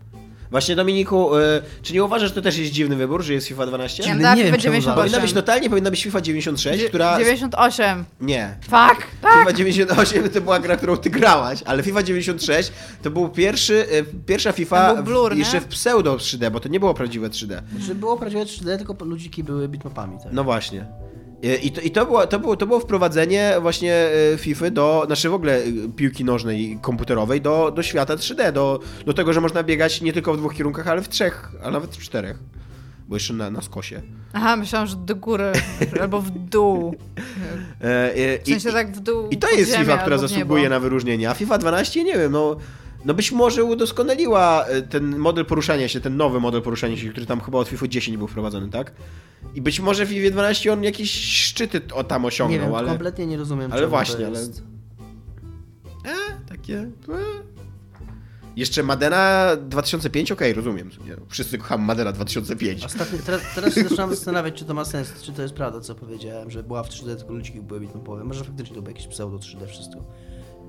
Właśnie Dominiku, y, czy nie uważasz, że to też jest dziwny wybór, że jest FIFA 12? Ja Ale dam nie wiem, FIFA czemu 98. Powinna być totalnie, powinna być FIFA 96, która... 98. Nie. Fuck, tak. FIFA 98 to była gra, którą ty grałaś, ale FIFA 96 to był pierwszy, y, pierwsza FIFA był blur, w, nie? jeszcze w pseudo 3D, bo to nie było prawdziwe 3D. Że było prawdziwe 3D, tylko ludziki były bitmapami. Tak? No właśnie. I- I to, i to, było, to, było, to było wprowadzenie właśnie e, FIFA do, znaczy w ogóle e, piłki nożnej komputerowej do, do świata 3D, do, do tego, że można biegać nie tylko w dwóch kierunkach, ale w trzech, a nawet w czterech. Bo jeszcze na, na skosie. Aha, myślałam, że do góry albo w dół. E, e, W sensie tak w dół. I to jest ziemię FIFA, która zasługuje na wyróżnienie, a FIFA 12 nie wiem, no, no być może udoskonaliła e, ten model poruszania się, ten nowy model poruszania się, który tam chyba od FIFA 10 był wprowadzony, tak? I być może w FIFA 12 on jakieś szczyty o tam osiągnął, nie wiem, ale... kompletnie nie rozumiem, ale właśnie, to ale-. E, takie... E. Jeszcze Madena 2005, okej, rozumiem. Nie, Wszyscy kochamy Madena 2005. Ostatnio, teraz, teraz się zaczynam zastanawiać, czy to ma sens, czy to jest prawda, co powiedziałem, że była w 3D, tylko ludziki były bitmapowe. Może faktycznie to było jakieś pseudo 3D wszystko.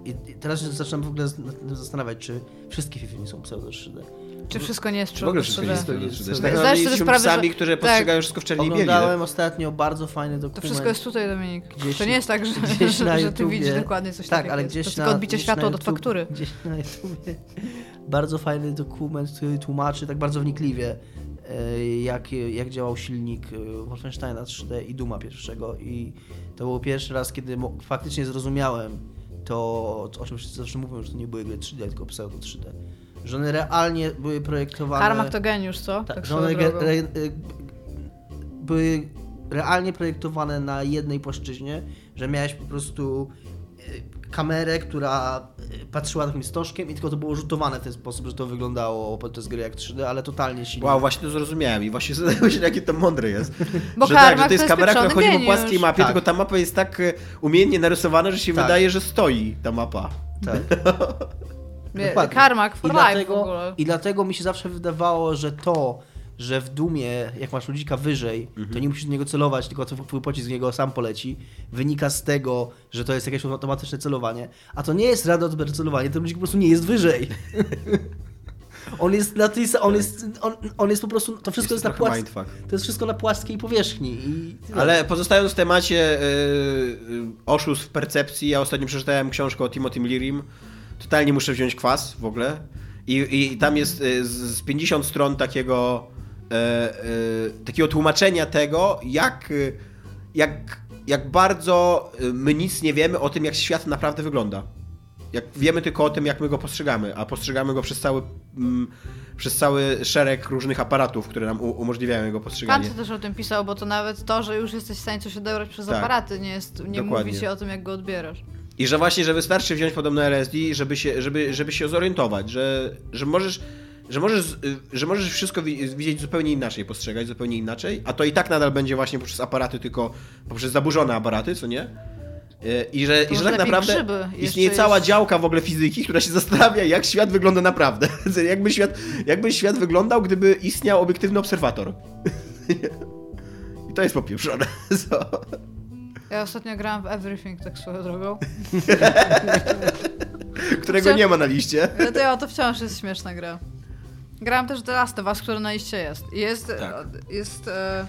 I, teraz się zaczynam w ogóle zastanawiać, czy wszystkie FIFA nie są pseudo 3D. Czy wszystko nie jest Czy w ogóle pseudo wszystko 3D? jest jest- 3D. jest- Tak, Zdajesz no, sobie jesteśmy sprawę, że- psami, które tak. postrzegają wszystko w czerni i bieli. nie? Oglądałem ostatnio bardzo fajny dokument. To wszystko jest tutaj, Dominik. Gdzieś- to nie jest tak, że, że, że ty widzisz dokładnie coś Tak, takiego. ale To gdzieś na, tylko odbicie gdzieś światła od faktury. Gdzieś na YouTubie bardzo fajny dokument, który tłumaczy tak bardzo wnikliwie, e, jak, jak działał silnik e, Wolfensteina 3D i Duma pierwszego i to był pierwszy raz, kiedy faktycznie zrozumiałem to, o czym wszyscy zawsze mówią, że to nie były gry 3D, tylko pseudo 3D. Że one realnie były projektowane... Karmak to geniusz, co? Tak, Tak, że one re, y, były realnie projektowane na jednej płaszczyźnie, że miałeś po prostu kamerę, która y, patrzyła takim stożkiem i tylko to było rzutowane w ten sposób, że to wyglądało podczas gry jak 3D, ale totalnie silnie. Wow, właśnie to zrozumiałem i właśnie zastanawiam się, jakie to mądre jest. Bo że tak, że to jest kamera, która chodzi po płaskiej mapie, Tak. tylko ta mapa jest tak e, umiejętnie narysowana, że się Tak. wydaje, że stoi ta mapa. Tak. Karmak for I life dlatego, w ogóle. I dlatego mi się zawsze wydawało, że to, że w Dumie, jak masz ludzika wyżej, Mhm. to nie musisz do niego celować, tylko twój pocisk z niego sam poleci, wynika z tego, że to jest jakieś automatyczne celowanie. A to nie jest radość celowanie, ten ludzik po prostu nie jest wyżej. on jest na tej on jest, on, on jest po prostu, to wszystko jest, na trochę płask... mindfuck. To jest wszystko na płaskiej powierzchni. I... Ale pozostając w temacie y, y, oszustw w percepcji, ja ostatnio przeczytałem książkę o Timothy Lirim. Totalnie muszę wziąć kwas w ogóle. I, i tam jest y, z z 50 stron takiego, e, e, takiego tłumaczenia tego, jak, jak, jak bardzo y, my nic nie wiemy o tym, jak świat naprawdę wygląda. Jak wiemy tylko o tym, jak my go postrzegamy, a postrzegamy go przez cały, mm, przez cały szereg różnych aparatów, które nam umożliwiają jego postrzeganie. Kant też o tym pisał, bo to nawet to, że już jesteś w stanie coś odebrać przez Tak. aparaty, nie, jest, nie Dokładnie. mówi się o tym, jak go odbierasz. I że właśnie, że wystarczy wziąć podobne LSD, żeby się, żeby, żeby się zorientować, że, że możesz. Że możesz, że możesz wszystko wi- widzieć zupełnie inaczej, postrzegać zupełnie inaczej, a to i tak nadal będzie właśnie poprzez aparaty, tylko poprzez zaburzone aparaty, co nie? Y, I że, i że tak naprawdę istnieje cała jest. działka w ogóle fizyki, która się zastanawia, jak świat wygląda naprawdę. jakby, świat, jakby świat wyglądał, gdyby istniał obiektywny obserwator. I to jest popieprzone. Co? Ja ostatnio grałam w Everything, tak swoją drogą. Którego nie ma na liście. To, ja, to wciąż jest śmieszna gra. Grałam też The Last of Us, który na liście jest. Jest, Tak. jest e,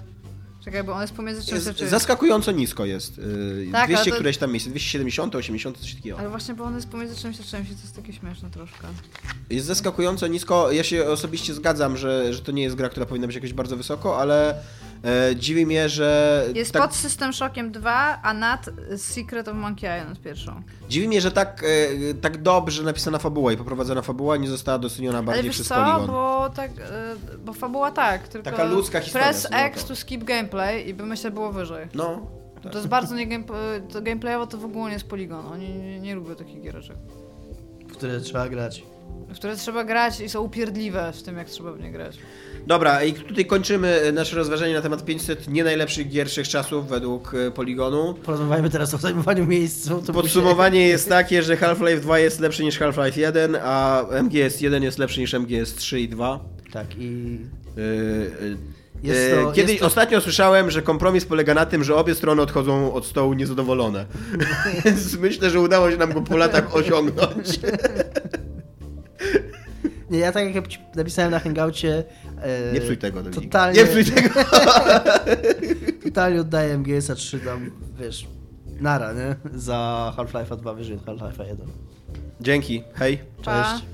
czekaj, bo on jest pomiędzy czymś Jest, czymś. zaskakująco nisko jest. Yy, Tak, 200 ale to- któreś tam miejsce, 270, 80, coś takiego. Ale właśnie, bo on jest pomiędzy czymś a czymś i to jest takie śmieszne troszkę. Jest zaskakująco nisko. Ja się osobiście zgadzam, że, że to nie jest gra, która powinna być jakoś bardzo wysoko, ale e, dziwi mnie, że. Jest tak, pod System Shockiem 2, a nad Secret of Monkey Island pierwszą. Dziwi mnie, że tak, e, tak dobrze napisana fabuła i poprowadzona fabuła nie została doceniona Ale bardziej wiesz przez co, Polygon. bo tak, e, bo fabuła tak, tylko Taka ludzka historia, press X to. to skip gameplay i by myślę było wyżej. No. tak. To jest bardzo nie game, to gameplayowo to w ogóle nie jest Polygon. Oni nie, nie lubią takich giereczek. w które trzeba grać. W które trzeba grać i są upierdliwe w tym, jak trzeba w nie grać. Dobra, i tutaj kończymy nasze rozważanie na temat 500 nie najlepszych gier czasów według e, Poligonu. Porozmawiajmy teraz o zajmowaniu miejsc. Podsumowanie jest takie, że Half-Life 2 jest lepszy niż Half-Life 1, a MGS 1 jest lepszy niż MGS 3 i 2. Tak, i Yy, yy, Jest yy, to- Kiedyś jest to- ostatnio słyszałem, że kompromis polega na tym, że obie strony odchodzą od stołu niezadowolone. Więc myślę, że udało się nam go po latach osiągnąć. Nie, ja tak jak ci napisałem na hangoucie... E, Nie psuj tego, Dominik. Totalnie, Nie psuj tego. totalnie oddaję MGS-a 3 tam, wiesz, nara, nie? Za Half-Life'a 2 wyżej od Half-Life'a 1. Dzięki, hej. Pa. Cześć.